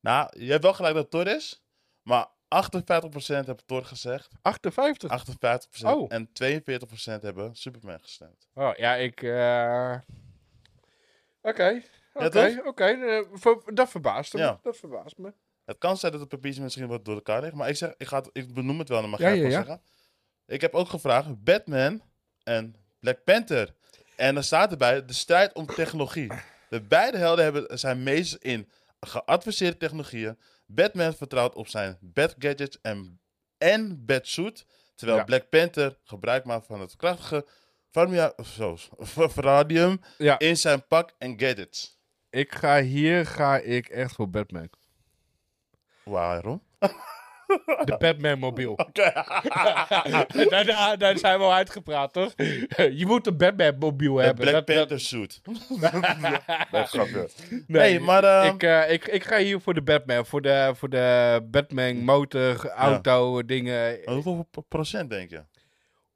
A: Nou, je hebt wel gelijk dat het Thor is, maar 58% hebben Thor gezegd,
B: 58?
A: 58%
B: Oh.
A: en 42% hebben Superman gestemd.
B: Oh, ja, ik... eh, Oké, oké,
A: toch?
B: oké. eh, ver- Dat verbaast me.
A: Ja.
B: Dat verbaast me.
A: Het kan zijn dat het papiertje misschien wat door elkaar ligt, maar ik, zeg, ik, ga het, ik benoem het wel, dan mag
B: Ja,
A: jij het
B: ja,
A: wel
B: ja.
A: zeggen. Ik heb ook gevraagd Batman en Black Panther. En er staat erbij de strijd om technologie. De beide helden hebben, zijn meesters in geadvanceerde technologieën. Batman vertrouwt op zijn Bat-gadgets en, en Bat-suit. Terwijl
B: Ja.
A: Black Panther gebruik maakt van het krachtige Farmia, zo, Radium
B: Ja,
A: in zijn pak en gadgets.
B: ik ga hier ga ik echt voor Batman.
A: Waarom?
B: De Batman-mobiel. daar, daar, daar zijn we al uitgepraat, toch? Je moet een Batman-mobiel
A: Een
B: hebben.
A: Black
B: Dat-
A: Panther suit. nee, grapje.
B: nee,
A: Nee, maar... eh,
B: ik, eh, ik, ik ga hier voor de Batman. Voor de, voor de Batman motor, auto, dingen.
A: hoeveel pro- procent denk je?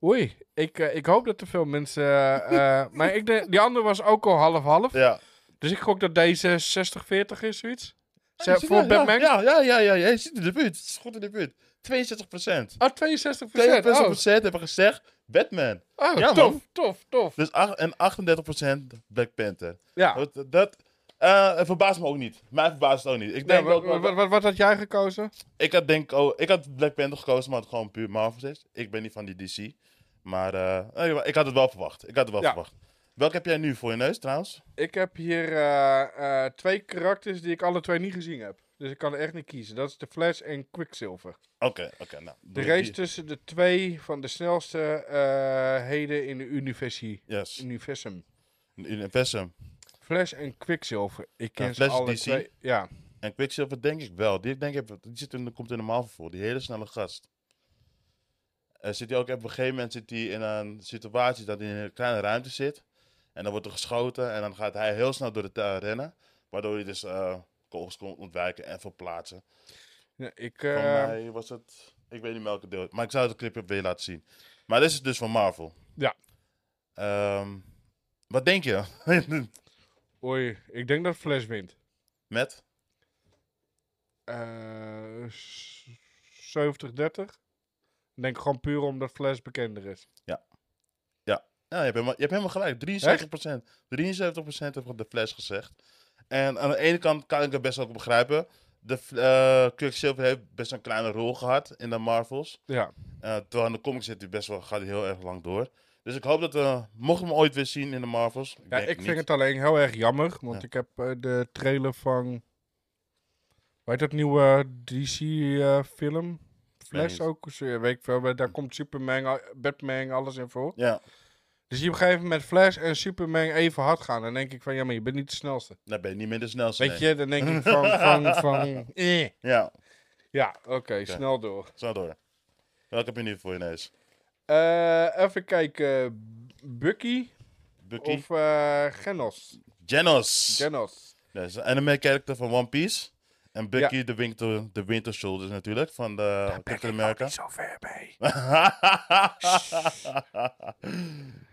B: Oei, ik, eh, ik hoop dat er veel mensen... eh, maar ik die andere was ook al half-half.
A: Ja.
B: Dus ik gok dat deze 60-40 is, zoiets. Zeg, voor
A: ja,
B: Batman?
A: Ja, ja, ja, ja, ja. Je zit in de buurt. Het is goed in de buurt. 62 procent.
B: Oh, 62
A: 62
B: Oh,
A: procent hebben gezegd Batman.
B: oh
A: Ja,
B: tof,
A: man.
B: tof, tof.
A: Dus ach- en 38 procent Black Panther.
B: Ja.
A: Dat, dat het verbaast me ook niet. Mij verbaast het ook niet. Ik
B: Nee,
A: denk
B: wat,
A: ook wel-
B: wat, wat, wat had jij gekozen?
A: ik had denk oh, ik had Black Panther gekozen, maar het gewoon puur Marvel is. Ik ben niet van die DC. Maar eh, ik had het wel verwacht. Ik had het wel
B: Ja.
A: verwacht. Welke heb jij nu voor je neus trouwens?
B: Ik heb hier eh, eh, twee karakters die ik alle twee niet gezien heb. Dus ik kan er echt niet kiezen. Dat is de Flash en Quicksilver.
A: Oké, oké. nou,
B: De race
A: die.
B: tussen de twee van de snelste eh, heden in de universi
A: Yes.
B: universum.
A: Universum.
B: Flash en Quicksilver. Ik ken ze alle
A: DC?
B: twee. Ja.
A: En Quicksilver denk ik wel. Die, denk ik, die, zit in, komt in de Marvel voor. Die hele snelle gast. Zit hij ook op een gegeven moment zit hij in een situatie dat hij in een kleine ruimte zit. En dan wordt er geschoten en dan gaat hij heel snel door de tuin rennen. Waardoor hij dus eh kogels kon ontwijken en verplaatsen.
B: Ja, ik,
A: Voor
B: eh,
A: mij was het... Ik weet niet welke deel. Maar ik zou het clipje weer laten zien. Maar dit is dus van Marvel.
B: Ja.
A: Ehm, wat denk je?
B: Oei, ik denk dat Flash wint.
A: Met?
B: Eh, s- 70-30. Ik denk gewoon puur omdat Flash bekender is.
A: Ja, je hebt helemaal, je hebt helemaal gelijk. 73%. 73% heeft de Flash gezegd. En aan de ene kant kan ik het best ook begrijpen. De eh Quicksilver heeft best een kleine rol gehad in de Marvels.
B: Ja.
A: Eh, terwijl in de comics zit hij best wel, gaat hij heel erg lang door. Dus ik hoop dat we, mochten we hem ooit weer zien in de Marvels.
B: Ja,
A: denk
B: ik vind
A: niet.
B: het alleen heel erg jammer, want
A: Ja.
B: ik heb eh, de trailer van. Weet dat nieuwe DC-film? Flash ook, weet ik veel. Daar komt Superman, Batman, alles in voor.
A: Ja,
B: Dus je op een gegeven moment Flash en Superman even hard gaan. Dan denk ik van, ja, maar je bent niet de snelste.
A: dan ben je niet meer de snelste.
B: Weet
A: nee.
B: je, dan denk ik van, van, van eh.
A: Ja,
B: Ja, oké, snel door.
A: zo door. Welke heb je nu voor je neus?
B: Eh, even kijken. Bucky
A: Bucky?
B: of eh, Genos?
A: Genos.
B: Genos.
A: Dat is een anime character van One Piece. En Bucky, de, winter, de Winter Soldier natuurlijk, van de Captain America.
B: zo ver mee.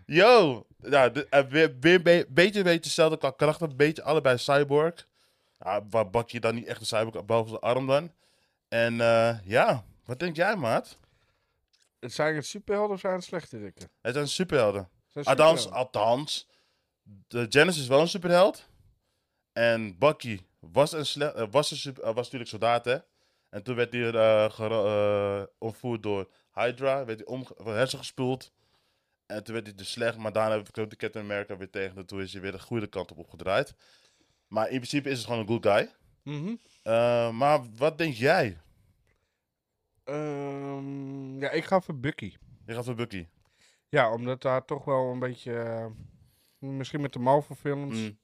A: Yo, ja, de- eh, weer, weer be- beetje, beetje hetzelfde qua een beetje allebei cyborg. Ja, waar Bucky dan niet echt een cyborg boven zijn arm dan. En eh, ja, wat denk jij, maat?
B: Het zijn het superhelden of zijn het slechterikken?
A: Het zijn superhelden.
B: Zijn
A: Althans,
B: superhelden.
A: althans, de Janice is wel een superheld. En Bucky was, een sle- eh, was, een eh, was natuurlijk soldaat, hè. En toen werd hij gera- eh, ontvoerd door Hydra. Werd hij hersen gespoeld. En toen werd hij dus slecht. Maar daarna kwam de Captain America weer tegen. En toen is hij weer de goede kant op opgedraaid. Maar in principe is het gewoon een good guy.
B: Mhm.
A: Maar wat denk jij?
B: Ehm, ja, ik ga voor Bucky.
A: Je gaat voor Bucky.
B: Ja, omdat daar toch wel een beetje, misschien met de Marvel films,
A: Mm.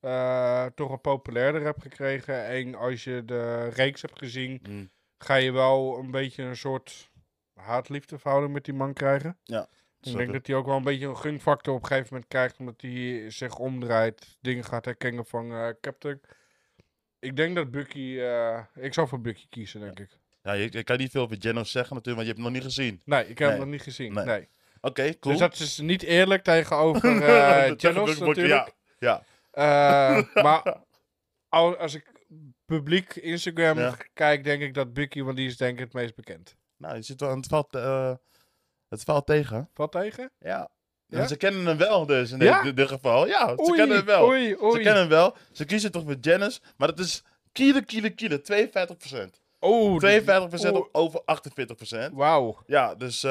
B: Eh, toch een populairder heb gekregen. En als je de reeks hebt gezien,
A: Mm.
B: ga je wel een beetje een soort haat-liefde verhouding met die man krijgen.
A: Ja,
B: Ik denk dat hij ook wel een beetje een gunfactor op een gegeven moment krijgt, omdat hij zich omdraait, dingen gaat herkennen van eh, Captain. Ik denk dat Bucky, eh, ik zou voor Bucky kiezen, denk ik.
A: Ja, je, je kan niet veel over Genos zeggen natuurlijk, want je hebt hem nog niet gezien.
B: Nee, ik heb
A: Nee.
B: hem nog niet gezien.
A: Nee.
B: Nee.
A: Oké, cool.
B: Dus dat is niet eerlijk tegenover
A: heb ik-
B: natuurlijk.
A: Ja, ja.
B: Eh, maar al- als ik publiek Instagram
A: Ja.
B: kijk, denk ik dat Bucky, want die is denk ik het meest bekend.
A: Nou, je zit wel aan het valt, eh, het valt tegen.
B: Valt tegen?
A: Ja.
B: Ja?
A: Ze kennen hem wel dus in
B: Ja?
A: dit, dit geval. Ja, ze
B: Oei,
A: kennen hem wel.
B: Oei,
A: Ze
B: oei.
A: kennen hem wel. Ze kiezen toch voor Janice, maar dat is kilo, kilo, kilo. 52%.
B: Oh,
A: 52%
B: oeh.
A: op over 48%.
B: Wauw.
A: Ja, dus uh,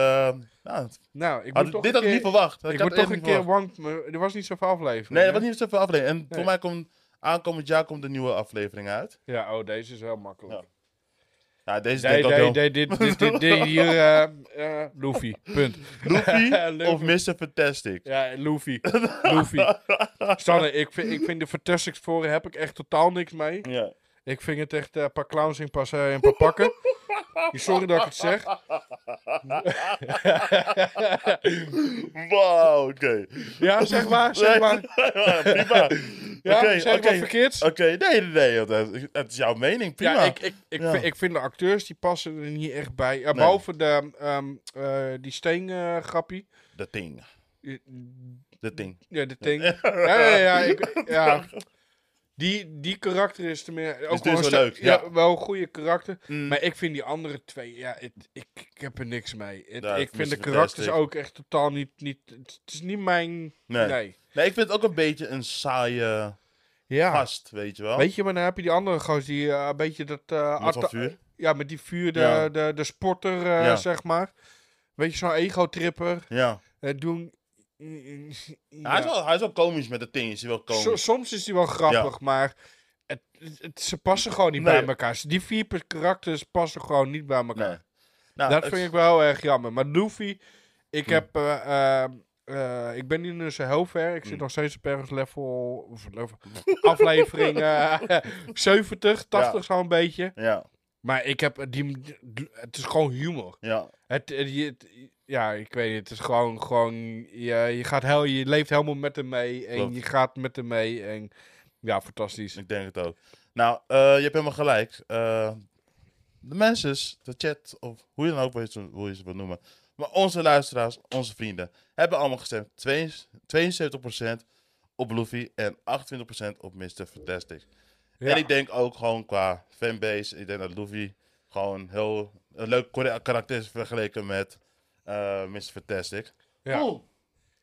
A: nou,
B: Nou, ik
A: had-
B: toch
A: dit had ik niet verwacht.
B: ik
A: het
B: toch een keer want Er was niet zoveel aflevering.
A: Nee, dat was niet zoveel aflevering. En voor
B: Nee.
A: mij komt aankomend jaar komt een nieuwe aflevering uit.
B: Ja, oh, deze is heel makkelijk.
A: Ja. Ja, deze
B: Nee,
A: ik
B: dit, dit, dit, dit hier, eh eh Luffy, punt.
A: Luffy
B: Luffy.
A: of Mr. Fantastic?
B: Ja, Luffy. Luffy. Stanne, ik vind, ik vind de Fantastic Four heb ik echt totaal niks mee.
A: Ja.
B: Ik vind het echt eh, een paar clowns in pas en een paar pakken. Sorry dat ik het zeg.
A: Wauw, oké.
B: Ja, zeg maar, zeg maar.
A: prima.
B: Ja,
A: Oké,
B: zeg
A: oké.
B: maar verkeerd.
A: Oké, nee, nee, nee. Het is jouw mening, prima.
B: Ja, ik, ik, ik,
A: Ja.
B: Vind, ik vind de acteurs die passen er niet echt bij.
A: Nee.
B: Behalve de, ehm, eh, die steen eh, grappie.
A: De ting. De ting.
B: Ja, de ting. Ja, ja, ja. Ik, ja. Die, die karakter is tenminste ook
A: die is
B: wel,
A: leuk,
B: ja.
A: ja.
B: wel een goede karakter.
A: Mm.
B: Maar ik vind die andere twee, ja, het, ik, ik heb er niks mee. Het-
A: Ja,
B: ik vind de karakters
A: Fantastic.
B: ook echt totaal niet, niet het is niet mijn,
A: Nee.
B: nee.
A: Nee, ik vind het ook een beetje een saaie
B: Ja.
A: gast, weet je wel.
B: Weet je, maar dan heb je die andere goos die eh, een beetje dat... eh,
A: Met vuur.
B: Ja, met die vuur, de, de, de sporter, eh, zeg maar. Weet je, zo'n ego-tripper.
A: Ja.
B: eh, doen...
A: Ja, Hij, is wel, hij is wel komisch met de ting. Is hij wel komisch.
B: So- soms is die wel grappig, maar het, het, ze passen gewoon niet
A: Nee.
B: bij elkaar. Die vier karakters passen gewoon niet bij elkaar.
A: nee. Nou,
B: dat
A: het-
B: vind ik wel erg jammer. Maar Luffy, ik
A: Hm.
B: heb... eh, eh, ik ben niet nu zo heel ver. Ik zit
A: Hm.
B: nog steeds op ergens level... Of level aflevering eh 70, 80 zo'n beetje.
A: Ja,
B: Maar ik heb die... Het is gewoon humor.
A: ja.
B: Het, het- ja, ik weet niet. Het is gewoon... gewoon je, je, gaat heel, je leeft helemaal met hem mee. En
A: Klopt.
B: je gaat met hem mee. En ja, fantastisch.
A: Ik denk het ook. Nou, eh, je hebt helemaal gelijk. Eh, de mensen, de chat, of hoe je dan ook wil, hoe je ze wil noemen. Maar onze luisteraars, onze vrienden, hebben allemaal gestemd. 72% op Luffy en 28% op Mr. Fantastic.
B: Ja.
A: En ik denk ook gewoon qua fanbase, ik denk dat Luffy gewoon heel een leuk karakter is vergeleken met eh Mr. Fantastic.
B: Ja.
A: Oeh.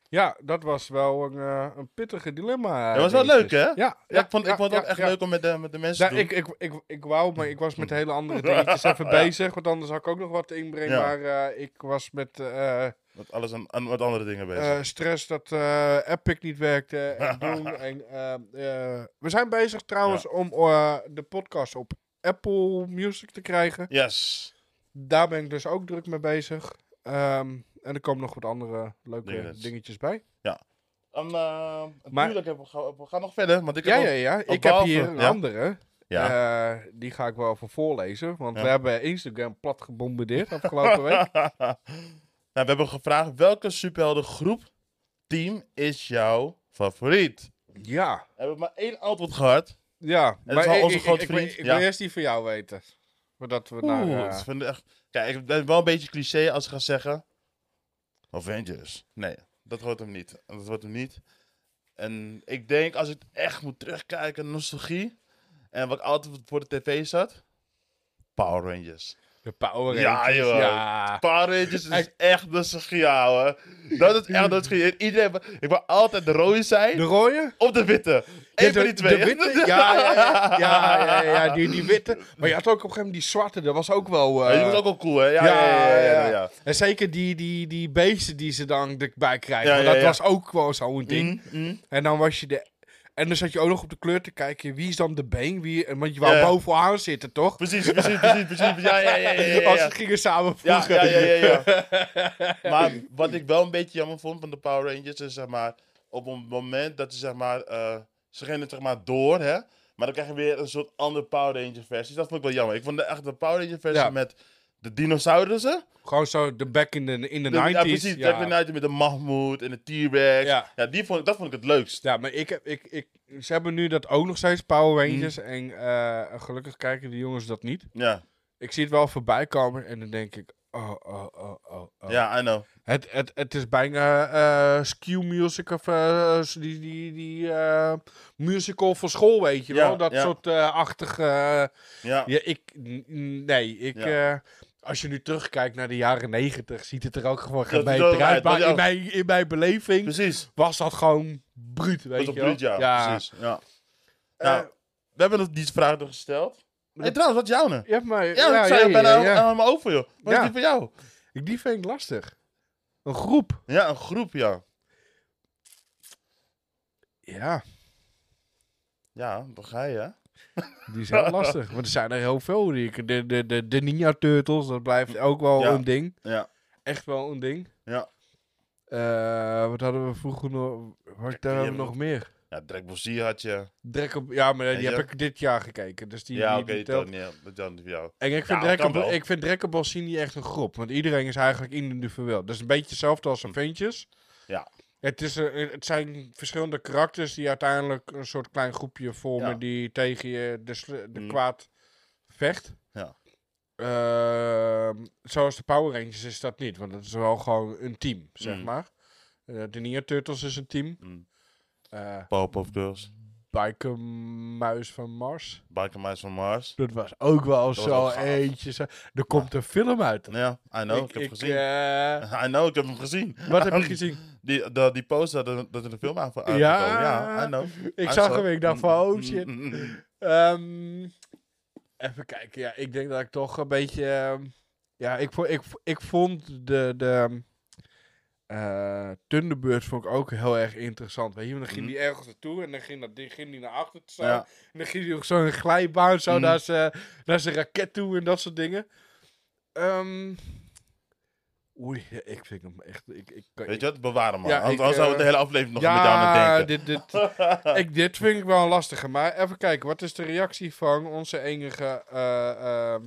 B: Ja, dat was wel een, eh, een pittige dilemma.
A: Dat was wel leuk, hè?
B: Ja,
A: Ja, ik vond, ik vond het ook echt
B: ja.
A: leuk om met de, met de mensen
B: Ja,
A: te doen.
B: ik, ik, ik, ik wou, maar ik was met hele andere dingetjes even bezig. Want anders had ik ook nog wat inbrengen.
A: Ja.
B: Maar eh, ik was met eh,
A: Met alles aan- met andere dingen bezig.
B: eh, stress dat eh, Epic niet werkte. En doen. En, eh, eh, we zijn bezig trouwens om eh, de podcast op Apple Music te krijgen.
A: yes.
B: Daar ben ik dus ook druk mee bezig. Ehm, en er komen nog wat andere leuke
A: Dingetjes.
B: dingetjes bij.
A: Eh,
B: Maar-
A: natuurlijk, hebben we, gaan- we gaan nog verder. Want ik
B: Ja,
A: heb
B: ja,
A: ook-
B: ja. Ik heb
A: behalve-
B: hier een
A: ja.
B: andere.
A: Ja.
B: Eh, die ga ik wel even voorlezen. Want
A: Ja.
B: we hebben Instagram plat gebombardeerd afgelopen week.
A: nou, we hebben gevraagd welke superheldengroep team is jouw favoriet?
B: Ja,
A: We hebben maar één antwoord gehad.
B: ja.
A: is wel
B: ik-
A: onze
B: ik,
A: grote
B: ik, ik,
A: vriend,
B: wil- ik
A: ja.
B: wil eerst die van jou weten. Voordat we naar...
A: Oeh,
B: eh,
A: vind ik echt... Kijk, ik ben wel een beetje cliché als ik ga zeggen... Avengers. Nee, dat wordt hem niet. Dat wordt hem niet. En ik denk, als ik echt moet terugkijken, nostalgie... En wat ik altijd voor de tv zat... Power Rangers.
B: De Power
A: Ja,
B: Rangers.
A: joh.
B: Ja.
A: Power Rangers is echt de schiaal, hoor. Dat is echt de schiaal. Iedereen, ik wil altijd de rode zijn
B: De rode?
A: of de witte. Eén
B: Ja,
A: van die twee.
B: De witte? Ja, ja, ja, ja, ja, ja, die, die witte. Maar je had ook op een gegeven moment die zwarte, dat was ook wel...
A: Ja,
B: eh,
A: die was ook wel cool, hè? Ja, ja, ja. ja, ja, ja.
B: En zeker die, die, die beesten die ze dan erbij krijgen.
A: Ja,
B: want
A: ja,
B: dat
A: ja.
B: was ook wel zo'n ding.
A: Mm, mm.
B: En dan was je de... En dan zat je ook nog op de kleur te kijken. Wie is dan de been? Wie... en Want je wou bovenaan zitten, toch?
A: Precies, precies, precies, precies. Ja, ja, ja, ja, ja,
B: Als
A: ja.
B: ze gingen samen
A: Ja,
B: vroegen.
A: ja, ja, ja, ja. maar wat ik wel een beetje jammer vond van de Power Rangers is zeg maar op een moment dat ze zeg maar eh, ze gingen zeg maar door, hè? Maar dan krijg je weer een soort andere Power Ranger versie. Dat vond ik wel jammer. Ik vond de, echt de Power Ranger versie met de dinosaurussen.
B: Gewoon zo de back in de, in de
A: De-
B: 90s.
A: ja, precies.
B: Ja.
A: The 90s met de Mahmoud en de T-Rex.
B: Ja.
A: Ja. die vond ik, dat vond ik het leukst.
B: Ja, maar ik heb, ik, ik, ze hebben nu dat ook nog steeds, Power
A: Mm.
B: Rangers. En eh, gelukkig kijken de jongens dat niet.
A: Ja,
B: Ik zie het wel voorbij komen en dan denk ik, oh, oh, oh, oh. oh.
A: ja, I know.
B: Het, het, het is bijna eh skew music of eh, die, die, die eh, musical voor school, weet je
A: Ja,
B: wel? Dat
A: ja.
B: soort achtige...
A: Ja,
B: ja, ik... Nee, ik...
A: Ja.
B: eh, als je nu terugkijkt naar de jaren negentig, ziet het er ook gewoon
A: zo
B: uit. Maar in mijn, in mijn beleving
A: precies.
B: was dat gewoon bruut, weet
A: Dat
B: je
A: bruut, ja. Precies. Ja.
B: Eh,
A: Nou, we hebben die vraag nog gesteld. Hey, trouwens, wat is jouw nu?
B: ja, maar...
A: Ja,
B: ja,
A: ik zei
B: ja,
A: bijna
B: ja, ja.
A: aan mijn ogen, joh. Wat
B: Ja.
A: is die voor jou?
B: Ik- Die vind ik lastig. Een groep.
A: Ja, een groep, ja.
B: Ja,
A: Ja, dan ga je,
B: die zijn lastig. Want er zijn er heel veel. Die, de, de, de, de Ninja Turtles, dat blijft ook wel
A: Ja.
B: een ding.
A: Ja.
B: Echt wel een ding.
A: Ja.
B: Eh, wat hadden we vroeger nog? Wat daar hebben we
A: hebben
B: nog meer?
A: Ja, Dragon Ball Z had je.
B: Drek op, ja, maar die
A: Weet
B: heb
A: je?
B: ik dit jaar gekeken. Dus die,
A: ja, oké, niet voor jou.
B: En ik vind,
A: Ja,
B: Dragon ik vind Dragon Ball Z niet echt een groep. Want iedereen is eigenlijk individueel. Dat is een beetje hetzelfde als Avengers.
A: Hm. Ja.
B: Het, is, een- het zijn verschillende karakters die uiteindelijk een soort klein groepje vormen
A: Ja.
B: die tegen je de, de
A: Mm.
B: kwaad vecht.
A: Ja.
B: Ehm, zoals de Power Rangers is dat niet, want dat is wel gewoon een team, zeg
A: Mm.
B: maar. Eh, de Ninja Turtles is een team.
A: Mm.
B: Eh
A: Powerpuff Girls.
B: Biker Muis van Mars.
A: Biker Mice van Mars.
B: Dat was ook wel zo eentje. Zo. Er komt een film uit.
A: Ja, I know. Ik, heb hem gezien.
B: eh,
A: I know, ik heb hem gezien.
B: wat heb je gezien?
A: Die, de, die poster dat, er- dat er een film aan voor
B: Ja.
A: Ja, I know.
B: Ik
A: I
B: zag
A: saw.
B: hem, ik dacht van, oh shit.
A: Mm, mm, mm.
B: Ehm, even kijken, ja, ik denk dat ik toch een beetje... ehm, ja, ik, ik, vo- ik vond de, de eh Thunderbirds vond ik ook heel erg interessant. Weet je, dan ging
A: Mhm.
B: die ergens naartoe en dan ging, dat, die, ging die naar achter te staan.
A: Ja.
B: En dan ging hij op zo'n glijbaan zo
A: Mhm.
B: naar zijn naar zijn raket toe en dat soort dingen. Ehm, oei, ja, ik vind hem echt... Ik, ik,
A: Weet je wat? Bewaar hem man.
B: Ja,
A: Anders zouden we
B: eh,
A: de hele aflevering nog met jou aan
B: ja,
A: het denken.
B: dit, dit, ik, dit vind ik wel een lastige. Maar even kijken, wat is de reactie van onze enige... eh, ehm,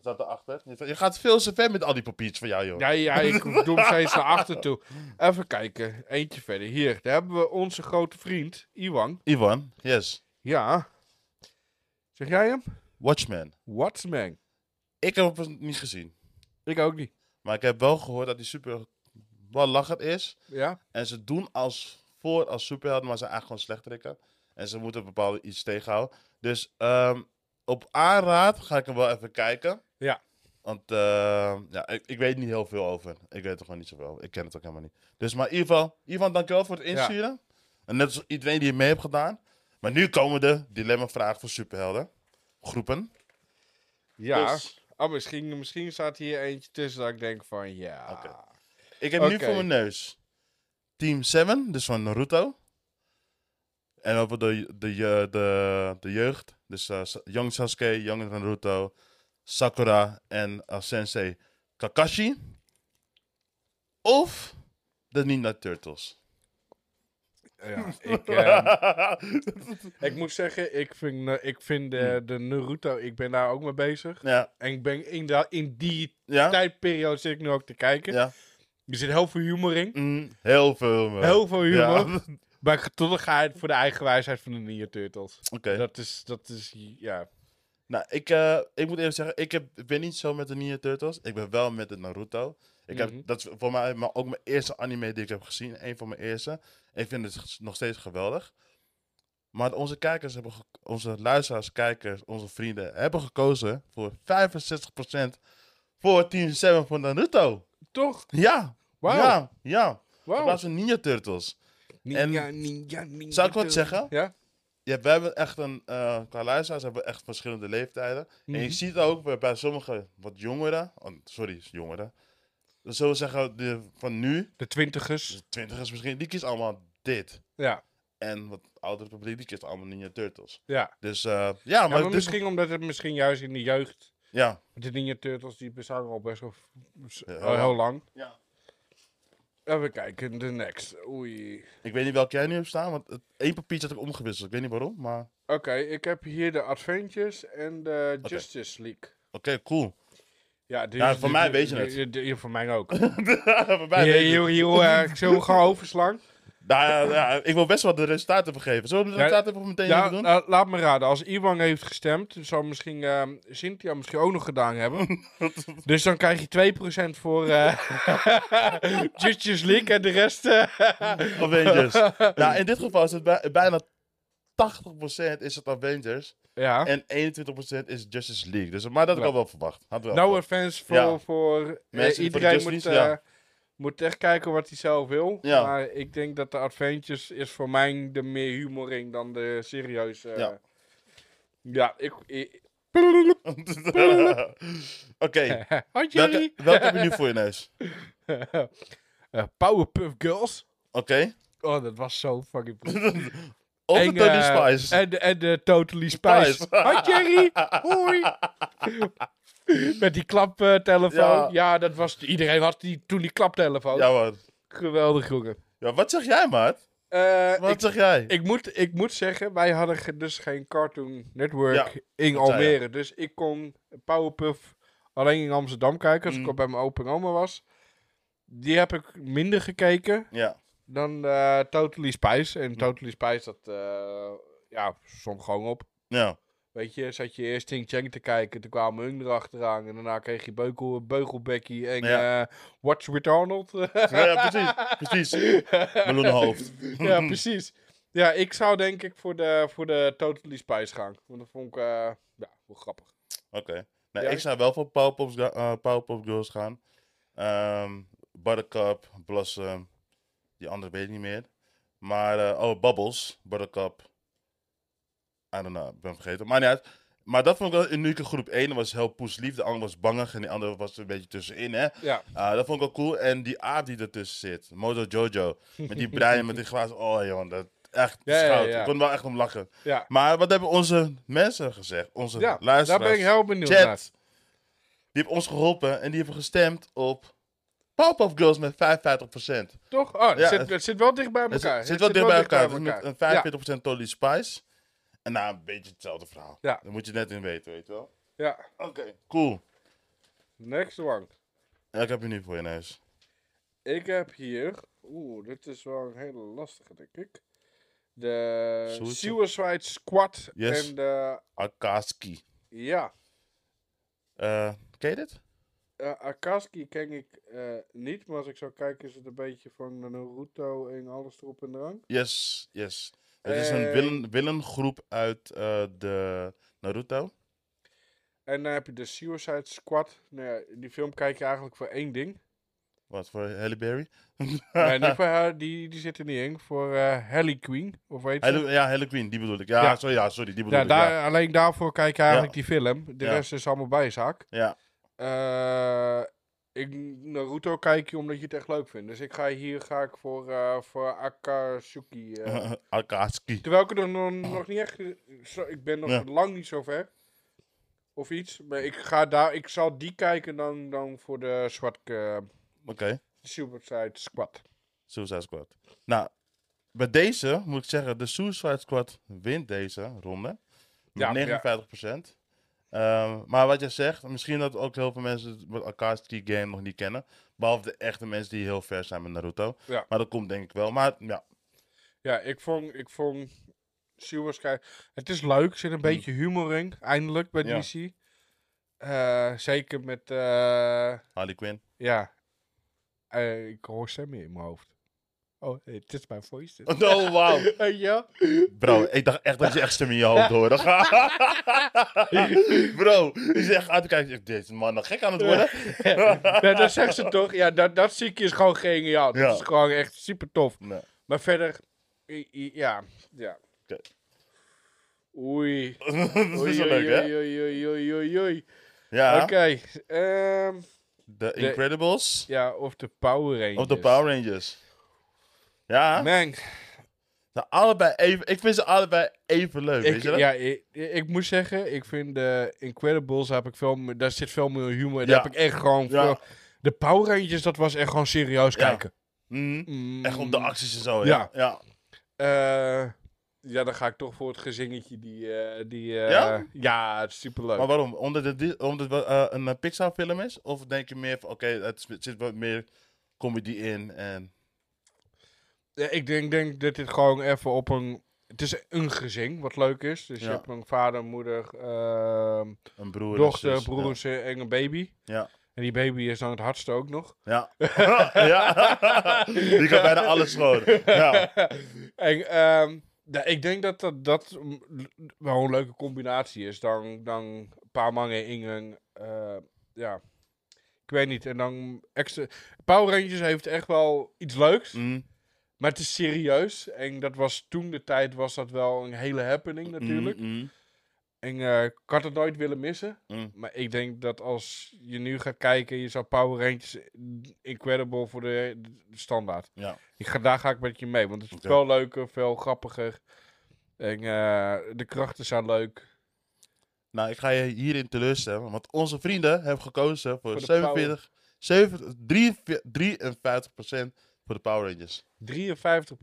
A: Zat erachter. Je gaat veel te ver met al die papiertjes van jou, joh.
B: ja, ja, ik doe hem steeds naar achter toe. Even kijken, eentje verder. Hier, daar hebben we onze grote vriend, Iwan.
A: Ivan, yes.
B: Ja. Zeg jij hem?
A: Watchmen.
B: Watchmen.
A: Ik heb hem niet gezien.
B: Ik ook niet.
A: Maar ik heb wel gehoord dat hij super wel lachend is.
B: Ja?
A: En ze doen als voor als superhelden, maar ze zijn eigenlijk gewoon slechterikken. En ze moeten bepaalde iets tegenhouden. Dus ehm, op aanraad ga ik hem wel even kijken.
B: Ja.
A: Want ehm, ja, ik, ik weet niet heel veel over. Ik weet er gewoon niet zoveel over. Ik ken het ook helemaal niet. Dus maar in ieder geval, Ivan, dankjewel voor het insturen. En net als iedereen die mee heeft gedaan. Maar nu komen de dilemma-vragen voor superhelden. Groepen.
B: Ja.
A: Dus-
B: Oh, misschien, misschien staat hier eentje tussen dat ik denk van, ja.
A: Oké. Ik heb nu voor mijn neus Team 7, dus van Naruto. En over de, de, je- de, de jeugd. Dus eh, Sa- Young Sasuke, Young Naruto, Sakura en eh, Sensei Kakashi. Of de Ninja Turtles.
B: Ja, ik, ehm, ik moet zeggen, ik vind, eh, ik vind de, de Naruto, ik ben daar ook mee bezig.
A: ja,
B: En ik ben in, in die
A: ja,
B: tijdperiode zit ik nu ook te kijken.
A: ja.
B: Er zit heel veel humor in.
A: Mm, heel veel. man.
B: Heel veel humor. Maar het voor de eigen wijsheid van de Ninja Turtles.
A: Oké.
B: Dat is, dat is, ja.
A: Nou, ik, eh, ik moet even zeggen, ik, heb, ik ben niet zo met de Ninja Turtles. Ik ben wel met de Naruto. Ik heb,
B: Mhm.
A: dat is voor mij maar ook mijn eerste anime die ik heb gezien. Een van mijn eerste. Ik vind het nog steeds geweldig. Maar onze kijkers hebben, onze luisteraars, kijkers, onze vrienden hebben gekozen voor 65% voor Team 7 van Naruto.
B: Toch?
A: Ja.
B: Wauw.
A: Ja, ja. Van Ninja Turtles.
B: Ninja, ninja, ninja.
A: Zou ik wat zeggen?
B: Ja?
A: Ja, we hebben echt een, eh qua luisteraars hebben we echt verschillende leeftijden. En je
B: Mhm.
A: ziet ook bij, bij sommige wat jongeren, oh, sorry, jongeren. Dan zullen we zeggen, de, van nu,
B: De twintigers.
A: dus twintigers misschien, die kiest allemaal dit.
B: Ja.
A: En wat oudere publiek, die kiest allemaal Ninja Turtles.
B: Ja.
A: Dus eh, ja,
B: Ja,
A: maar,
B: maar misschien omdat het misschien juist in de jeugd...
A: ja,
B: De Ninja Turtles die bestaan al best wel
A: Ja, heel
B: heel lang.
A: ja.
B: Even kijken, de next. Oei.
A: Ik weet niet welke jij nu hebt staan, want het één papiertje had ik omgewisseld. Ik weet niet waarom, maar
B: Oké, ik heb hier de Adventures en de. Justice League.
A: oké, cool.
B: Ja, die
A: Ja, voor
B: die-
A: mij
B: die-
A: weet je
B: die- Voor mij ook.
A: Voor mij
B: Hier,
A: weet je-
B: hier, hier, eh, zullen we gewoon overslaan?
A: Nou ja, ik wil best wel de resultaten even geven. Zullen we de resultaten even meteen
B: Ja,
A: doen?
B: eh, laat me raden. Als Iwan heeft gestemd, zal misschien eh, Cynthia misschien ook nog gedaan hebben. dus dan krijg je 2% voor eh Justice League en de rest... eh,
A: Avengers. nou, in dit geval is het bij- bijna 80% is het Avengers.
B: ja.
A: En 21% is Justice League. Dus, maar dat had ik
B: Ja.
A: al wel verwacht. Had wel
B: No
A: verwacht.
B: offense voor,
A: Ja.
B: voor eh,
A: Mensen
B: iedereen
A: de
B: moet. Moet echt kijken wat hij zelf wil.
A: Ja.
B: Maar ik denk dat de Adventures is voor mij de meer humoring dan de serieuze.
A: Ja.
B: ja, ik... ik
A: Oké,
B: Hoi
A: welke,
B: Jerry!
A: welke heb je nu voor je neus?
B: Eh, Powerpuff Girls.
A: Oké.
B: Oh, dat was zo fucking
A: Of de
B: En, eh,
A: Spice.
B: En de, en de Totally Spice.
A: Spice.
B: Hoi Jerry! Hoi! Met die klaptelefoon.
A: Ja.
B: Ja. dat was... Iedereen had die, toen die klaptelefoon.
A: Ja, man.
B: Geweldig, jongen.
A: Ja, wat zeg jij, maat?
B: Eh,
A: Wat
B: ik,
A: zeg jij?
B: ik, moet, ik moet zeggen, wij hadden ge- dus geen Cartoon Network
A: Ja,
B: in
A: zei.
B: Almere. Dus ik kon Powerpuff alleen in Amsterdam kijken als
A: Mm.
B: ik al bij mijn opa en oma was. Die heb ik minder gekeken
A: ja.
B: dan eh, Totally Spice. En Totally Spice, dat eh, ja, stond gewoon op.
A: Ja.
B: Weet je, zat je eerst Ting Chang te kijken, toen kwamen hun erachteraan. En daarna kreeg je Beugel, Beugelbekkie en
A: Ja.
B: eh Watch with Arnold.
A: Ja, ja, precies. Precies. Meloenenhoofd.
B: ja, precies. Ja, ik zou denk ik voor de, voor de Totally Spice gaan. Want dat vond ik eh, ja, wel grappig.
A: Oké. Nee,
B: Ja.
A: ik zou wel voor Powerpuff uh, Powerpuff Girls gaan. Ehm, Buttercup, Blossom. Die andere weet ik niet meer. Maar, eh, oh, Bubbles, Buttercup. I don't know, ik ben vergeten. Maar niet uit. Maar dat vond ik wel een unieke groep. Eén was heel poeslief, de andere was bangig en die andere was een beetje tussenin, hè.
B: Ja,
A: Ah, dat vond ik wel cool. En die aap die ertussen zit, Mojo Jojo, met die brein, met die glazen. Oh, joh, dat echt
B: Ja, ja,
A: schout.
B: ja.
A: Ik kon wel echt om lachen.
B: ja.
A: Maar wat hebben onze mensen gezegd? Onze
B: ja daar
A: luisteraars.
B: ben ik heel benieuwd naar.
A: Chat. Die hebben ons geholpen en die hebben gestemd op Powerpuff Girls met 55%.
B: Toch? Oh, het, zit,
A: het-
B: het zit wel dicht bij
A: Het
B: elkaar.
A: zit, zit wel dicht bij elkaar. Met een
B: Ja.
A: 45% Tolly Spice. En nou, een beetje hetzelfde verhaal.
B: Ja.
A: Daar moet je net in weten, weet je wel.
B: Ja,
A: Oké, cool.
B: next one.
A: En ik heb je nu voor je neus.
B: Ik heb hier... Oeh, dit is wel een hele lastige, denk ik. De
A: Suicide-
B: Suicide Squad
A: Yes.
B: en de...
A: Akaski.
B: Ja,
A: Eh ken je dit?
B: eh Akaski ken ik eh, niet, maar als ik zou kijken is het een beetje van Naruto en alles erop en eraan.
A: Yes, yes. Het is een
B: Eh,
A: willen, willengroep uit eh, de Naruto.
B: En dan heb je de Suicide Squad. Nou ja, die film kijk je eigenlijk voor één ding.
A: Wat voor Halle Berry?
B: nee, niet voor haar, die, die zit er niet in. Voor eh Harley Quinn, of weet je.
A: Halle, ja, Halle Quinn, die bedoel ik. Ja,
B: Ja.
A: Sorry, ja sorry, die bedoel
B: Ja,
A: ik.
B: daar,
A: ja.
B: alleen daarvoor kijk je eigenlijk die film. De rest is allemaal bijzaak.
A: ja.
B: Ik, Naruto kijk je omdat je het echt leuk vindt. Dus ik ga hier ga ik voor, eh, voor Akatsuki. eh.
A: Akaski.
B: terwijl ik er nog, nog niet echt... Zo, ik ben nog
A: Ja.
B: lang niet zo ver. Of iets. Maar ik, ga daar, ik zal die kijken dan, dan voor de zwart eh
A: Oké,
B: Suicide Squad.
A: Suicide Squad. Nou, bij deze moet ik zeggen, de Suicide Squad wint deze ronde. Met
B: Ja,
A: 59%. Ehm, maar wat je zegt, misschien dat ook heel veel mensen het Akaski game nog niet kennen. Behalve de echte mensen die heel ver zijn met Naruto.
B: Ja.
A: Maar dat komt denk ik wel. Maar ja,
B: Ja, ik vond, ik vond Suicide Het is leuk, er zit een beetje humor in, eindelijk bij.
A: Ja.
B: DC. Eh, zeker met, eh,
A: Harley Quinn.
B: ja, Eh, ik hoor stemmen in mijn hoofd. Oh, het is mijn voice.
A: Oh, wauw.
B: Weet je wel?
A: Bro, ik dacht echt dat je echt stem in je hoofd hoorde. Bro, je zegt uit te kijken. ik, Deze man nog gek aan het worden.
B: ja, dat zegt ze toch. Ja, dat, dat ziekje is gewoon geniaal.
A: Ja.
B: Dat is gewoon echt super tof.
A: Nee.
B: Maar verder, ja, ja.
A: Oké.
B: Oei.
A: dat
B: Oei,
A: is wel
B: oei,
A: leuk, hè?
B: oei, oei, oei, oei, oei.
A: Ja,
B: Oké, ehm,
A: de Incredibles
B: ja, of de Power Rangers.
A: of de Power Rangers. Ja,
B: Man,
A: nou, allebei even, ik vind ze allebei even leuk, weet
B: ik,
A: je dat?
B: ja, ik, ik moet zeggen, ik vind de Incredibles, heb ik veel, daar zit veel meer humor in.
A: Ja.
B: Daar heb ik echt gewoon
A: Ja.
B: veel... De Power Rangers, dat was echt gewoon serieus kijken.
A: Mhm.
B: Mm,
A: Echt op de acties en zo,
B: Ja.
A: ja. ja.
B: eh, ja, dan ga ik toch voor het gezingetje die... eh, die eh,
A: Ja?
B: Ja, het is superleuk.
A: Maar waarom? Omdat het, omdat het een Pixar film is? Of denk je meer van, oké, het zit- zit wat meer comedy in en...
B: Ja, ik denk, denk dat dit gewoon even op een... Het is een gezin, wat leuk is. Dus je
A: Ja.
B: hebt een vader, moeder, ehm,
A: Een broer,
B: dochter,
A: zus.
B: broer en zus en een baby.
A: Ja.
B: En die baby is dan het hardste ook nog.
A: Ja. ja. Die kan bijna alles gewoon. Ja.
B: en ehm, ja, ik denk dat dat, dat mm, wel een leuke combinatie is. Dan, dan een paar mannen in een... eh, ja, ik weet niet. En dan extra... Power Rangers heeft echt wel iets leuks.
A: Mhm.
B: Maar het is serieus. En dat was toen de tijd was dat wel een hele happening natuurlijk.
A: Mhm, mhm.
B: En eh, ik had het nooit willen missen.
A: Mm.
B: Maar ik denk dat als je nu gaat kijken, je zou Power Rangers Incredible voor de, de standaard.
A: Ja.
B: Ik ga, daar ga ik met je mee, want het is
A: Oké.
B: veel leuker, veel grappiger. En eh, de krachten zijn leuk.
A: Nou, ik ga je hierin teleurstellen, want onze vrienden hebben gekozen voor,
B: Voor de
A: 47, 7, 53 voor de Power Rangers.
B: 53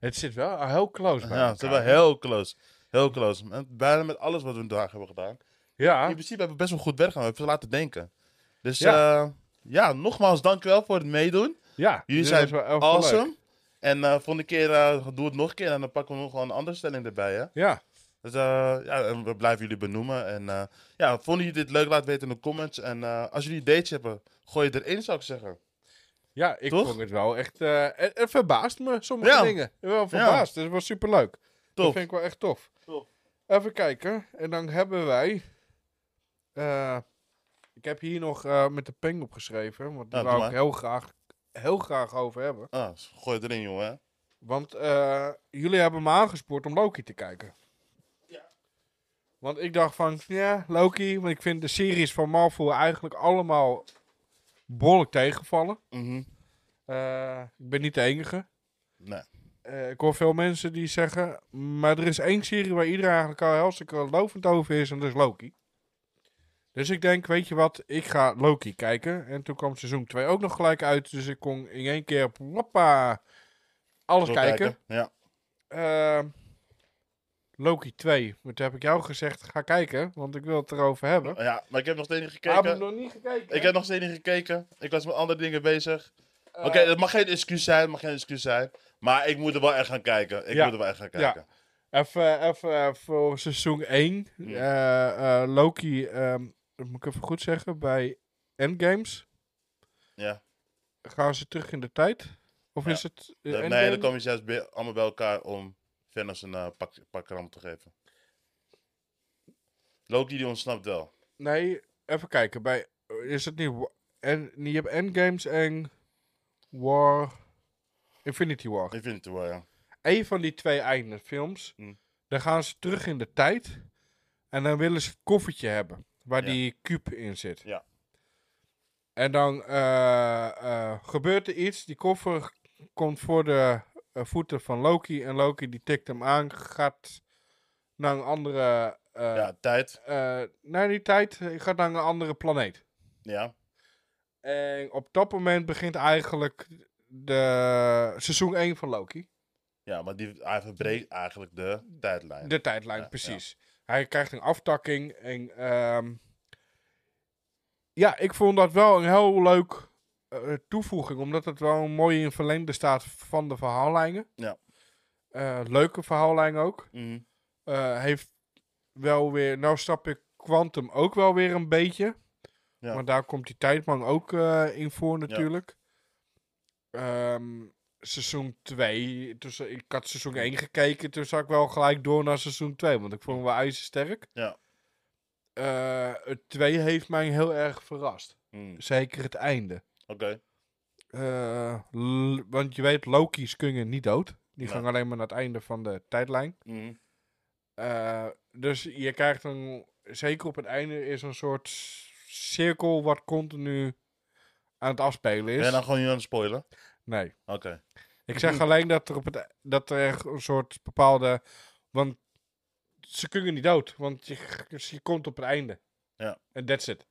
B: Het zit wel heel close bij
A: Ja, zijn
B: elkaar.
A: wel heel close. Heel close. En bijna met alles wat we vandaag hebben gedaan.
B: Ja,
A: In principe hebben we best wel goed werk gedaan. We hebben ze laten denken. Dus
B: Ja.
A: ja, ja nogmaals dankjewel voor het meedoen.
B: ja.
A: Jullie zijn
B: wel leuk.
A: awesome. En eh volgende keer uh, doe het nog een keer en dan pakken we nog wel een andere stelling erbij. Hè?
B: Ja,
A: Dus eh, ja, en we blijven jullie benoemen. En eh, ja, vonden jullie dit leuk? Laat weten in de comments. En eh, als jullie dates hebben, gooi je erin, zou ik zeggen.
B: Ja ik
A: Toch?
B: vond het wel echt... eh het, het verbaast me, sommige
A: Ja.
B: dingen. Wel verbaasd, dus het was superleuk. Dat
A: Tof.
B: vind ik wel echt tof.
A: Tof.
B: Even kijken. En dan hebben wij... eh, ik heb hier nog eh, met de peng opgeschreven. Want die
A: Ja,
B: wou ik
A: maar.
B: heel graag, heel graag over hebben.
A: Ah, gooi het erin, jongen.
B: Want eh, jullie hebben me aangespoord om Loki te kijken.
A: Ja.
B: Want ik dacht van, ja, Loki. Want ik vind de series van Marvel eigenlijk allemaal behoorlijk tegenvallen. Eh, ik ben niet de enige.
A: Nee.
B: Eh, ik hoor veel mensen die zeggen, maar er is één serie waar iedereen eigenlijk al hartstikke lovend over is en dat is Loki. Dus ik denk, weet je wat, ik ga Loki kijken. En toen kwam seizoen 2 ook nog gelijk uit, dus ik kon in één keer, hoppa, alles kijken.
A: Ja.
B: Eh, Loki 2, wat heb ik jou gezegd, ga kijken, want ik wil het erover hebben.
A: ja, maar ik heb nog steeds niet
B: Ik heb
A: gekeken.
B: nog niet gekeken.
A: Ik heb nog steeds niet gekeken. Ik was met andere dingen bezig.
B: Eh,
A: Oké, dat mag geen excuus zijn, mag geen excuus zijn. Maar ik moet er wel echt gaan kijken. Ik
B: Ja.
A: moet er wel echt gaan
B: Ja.
A: kijken.
B: Even, even eh, voor seizoen 1.
A: Hmm.
B: eh, Loki, dat moet ik even goed zeggen, bij Endgames
A: Ja.
B: gaan ze terug in de tijd. Of
A: Ja.
B: is het
A: nee, dan komen ze juist allemaal bij elkaar om Thanos een eh, pak, pak te geven. Loki die ontsnapt wel.
B: Nee, even kijken. Bij, is het niet... En, je hebt Endgames en War... Infinity War.
A: Infinity War, ja.
B: Eén van die twee eindefilms.
A: Hmm.
B: Dan gaan ze terug in de tijd. En dan willen ze het koffertje hebben. Waar
A: Ja.
B: die kuub in zit.
A: Ja.
B: En dan eh, eh, gebeurt er iets. Die koffer komt voor de eh, voeten van Loki. En Loki die tikt hem aan. Gaat naar een andere... eh
A: ja, tijd.
B: eh, naar die tijd. Gaat naar een andere planeet.
A: Ja.
B: En op dat moment begint eigenlijk de seizoen 1 van Loki.
A: Ja, maar die, hij verbreekt eigenlijk de tijdlijn.
B: De tijdlijn,
A: Ja,
B: precies. Hij krijgt een aftakking. En ehm, ja, ik vond dat wel een heel leuk toevoeging. Omdat het wel een mooi in verlengde staat van de verhaallijnen.
A: Ja.
B: Eh, leuke verhaallijn ook.
A: Mhm.
B: Eh, heeft wel weer... Nou snap ik Quantum ook wel weer een beetje.
A: Ja.
B: Maar daar komt die tijdman ook eh, in voor natuurlijk. Ehm, seizoen 2. Dus ik had seizoen 1 gekeken, toen zag ik wel gelijk door naar seizoen 2. Want ik vond hem wel ijzersterk.
A: Ja.
B: Eh, het 2 heeft mij heel erg verrast.
A: Hmm,
B: Zeker het einde.
A: Oké.
B: Eh, want je weet, Loki's kunnen niet dood. Die
A: Ja.
B: gaan alleen maar naar het einde van de tijdlijn.
A: Hmm,
B: Eh, dus je krijgt een, zeker op het einde, is een soort cirkel wat continu aan het afspelen
A: Ben je
B: is.
A: dan gewoon niet aan het spoilen?
B: Nee.
A: Oké.
B: Ik zeg alleen dat er, op het, e- dat er echt een soort bepaalde. Want ze kunnen niet dood, want je, dus je komt op het einde.
A: Ja.
B: En that's it.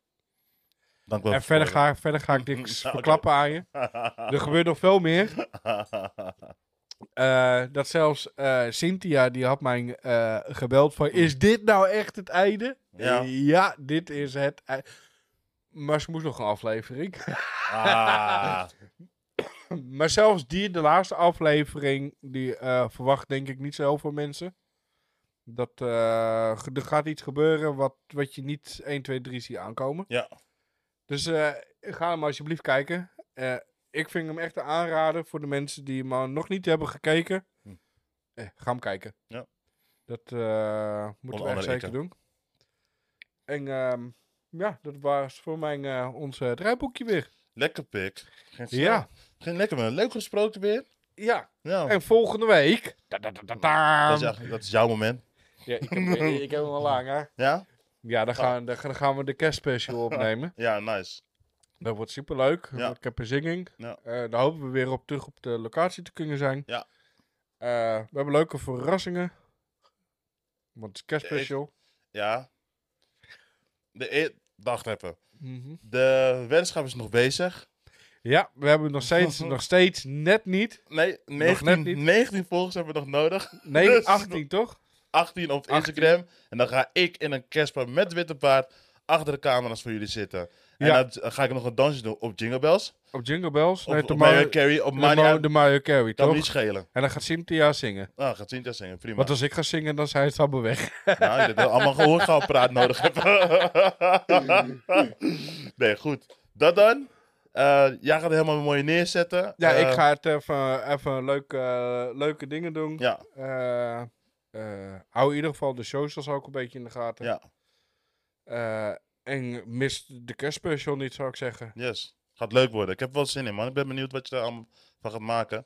A: Dank wel
B: en verder
A: spoilen.
B: ga, verder ga ik niks
A: oké.
B: verklappen aan je. Er gebeurt nog veel meer. Eh, dat zelfs eh, Cynthia, die had mij eh, gebeld van... Is dit nou echt het einde?
A: Ja.
B: ja, dit is het ei- Maar ze moest nog een aflevering.
A: ah,
B: maar zelfs die, de laatste aflevering, die verwacht denk ik niet zo heel veel mensen. Dat er gaat iets gebeuren wat, wat je niet 1, 2, 3 ziet aankomen.
A: Ja.
B: Dus eh, ga hem alsjeblieft kijken. Eh, ik vind hem echt een aanrader voor de mensen die hem nog niet hebben gekeken.
A: Hm.
B: Eh, ga hem kijken.
A: Ja.
B: Dat eh, moeten we echt zeker doen. En ehm, ja, dat was voor mij ons draaiboekje weer.
A: lekker pik.
B: Ja.
A: Ging lekker man. Leuk gesproken weer.
B: Ja,
A: Ja.
B: en volgende week... Da, da, da, da, da.
A: Dat is, dat is jouw moment.
B: Ja, ik, heb, ik, ik heb hem al lang, hè.
A: Ja?
B: Ja, dan gaan, dan, dan gaan we de kerstspecial opnemen.
A: Ja, nice.
B: Dat wordt superleuk.
A: Ja.
B: Ik heb een zinging.
A: Ja.
B: Eh, daar hopen we weer op terug op de locatie te kunnen zijn.
A: Ja.
B: Eh, we hebben leuke verrassingen. Want het is kerstspecial.
A: Ja. De e Wacht even.
B: Mhm.
A: De weddenschap is nog bezig.
B: Ja, we hebben nog steeds, nog steeds net niet.
A: Nee,
B: net
A: 19,
B: niet.
A: 19 volgers hebben we nog nodig.
B: Nee,
A: Dus
B: 18 toch?
A: 18 op
B: 18.
A: Instagram. En dan ga ik in een kerstpaar met witte paard achter de camera's voor jullie zitten. En
B: Ja.
A: dan ga ik nog een dansje doen op Jingle Bells.
B: Op Jingle Bells. Nee,
A: op
B: Mario,
A: Carey. Op
B: de. Mario, de Mario Carey,
A: Kan me niet schelen.
B: En dan gaat Cynthia zingen.
A: Ah, gaat Cynthia zingen. Prima.
B: Want als ik ga zingen, dan zijn het allemaal weg.
A: Nou, je hebt allemaal gehoorgehaald nodig hebben. nee, goed. Dat dan. Eh, jij gaat er helemaal mooi neerzetten.
B: Ja,
A: Eh,
B: ik ga het even, even leuke, leuke dingen doen.
A: Ja,
B: Eh, hou in ieder geval de socials ook een beetje in de gaten.
A: ja,
B: Eh, en mis de kerstspecial niet, zou ik zeggen.
A: yes. Gaat leuk worden. Ik heb er wel zin in, man. Ik ben benieuwd wat je daar allemaal van gaat maken.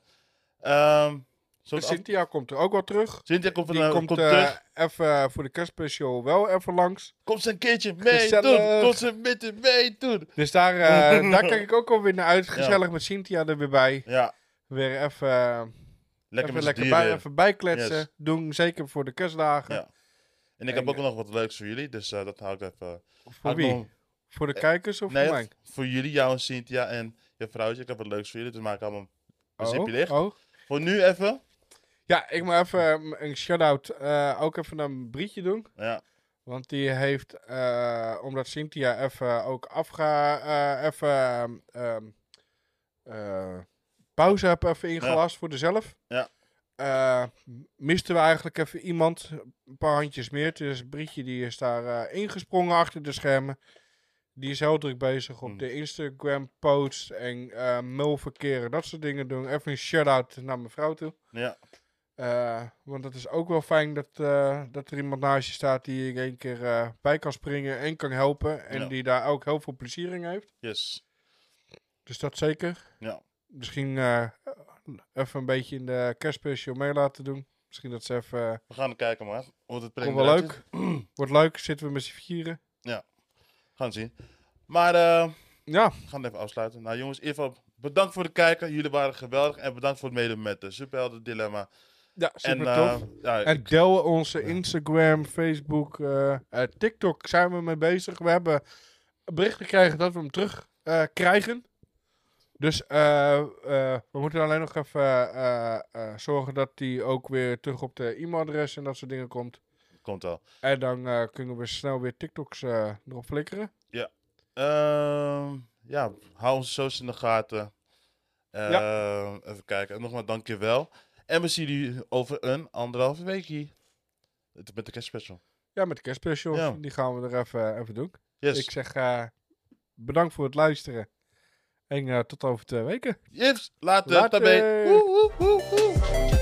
A: Af-
B: Cynthia komt er ook wel terug.
A: Cynthia komt,
B: Die
A: van,
B: komt,
A: komt
B: eh,
A: terug.
B: even voor de kerstspecial wel even langs.
A: Komt ze een keertje mee
B: Gezellig.
A: doen. Komt ze met de mee doen.
B: Dus daar, daar kijk ik ook alweer naar uit. Gezellig met Cynthia er weer bij.
A: Ja,
B: Weer even,
A: lekker
B: even, lekker bij, even bijkletsen.
A: Yes.
B: Doen, zeker voor de kerstdagen.
A: Ja. En ik
B: En,
A: heb ook
B: eh,
A: nog wat leuks voor jullie, dus eh, dat hou ik even...
B: Voor
A: hou ik
B: wie?
A: nog-
B: Voor de kijkers of
A: Nee,
B: voor mij?
A: voor jullie, jou en Cynthia en je vrouwtje. Ik heb wat leuks voor jullie, dus maak allemaal een zipje dicht.
B: oh.
A: Voor nu even.
B: Ja, ik moet even een shout-out eh, ook even naar Brietje doen.
A: Ja,
B: Want die heeft, eh, omdat Cynthia even ook afga, eh, even ehm, eh, pauze heb even ingelast voor dezelf.
A: Ja.
B: Eh, misten we eigenlijk even iemand, een paar handjes meer. Dus Brietje die is daar eh, ingesprongen achter de schermen. Die is heel druk bezig op
A: Hmm.
B: de Instagram posts en eh mailverkeer en dat soort dingen doen. Even een shout-out naar mijn vrouw toe.
A: ja,
B: want het is ook wel fijn dat, dat er iemand naast je staat die je in één keer bij kan springen en kan helpen. En
A: Ja.
B: die daar ook heel veel plezier in heeft.
A: yes.
B: Dus dat zeker.
A: Ja.
B: Misschien eh, even een beetje in de kerstspecial mee laten doen. Misschien dat ze even...
A: We gaan kijken, maar. Hoe het
B: Komt wel leuk. Wordt leuk. Zitten we met z'n vieren.
A: Gaan zien. Maar eh,
B: Ja,
A: we gaan het even afsluiten. Nou jongens, in ieder geval bedankt voor het kijken. Jullie waren geweldig. En bedankt voor het meedoen met de Superhelden Dilemma.
B: ja
A: En
B: super
A: eh,
B: tof.
A: ja,
B: En deel onze Instagram, Facebook, eh, eh, TikTok zijn we mee bezig. We hebben bericht gekregen dat we hem terug eh, krijgen. Dus eh, eh, we moeten alleen nog even eh, zorgen dat die ook weer terug op de e-mailadres en dat soort dingen komt.
A: komt wel.
B: En dan kunnen we snel weer TikToks erop flikkeren.
A: Ehm, ja, hou onze socials in de gaten. Even kijken. En nogmaals, dankjewel. En we zien jullie over een anderhalve week hier. Het- Met de kerstspecial.
B: Ja, met de kerstspecial.
A: Ja.
B: Die gaan we er even, even doen.
A: Yes.
B: Ik zeg bedankt voor het luisteren. En eh, tot over twee weken.
A: Yes, later.
B: Later.
A: Woe, woe, woe.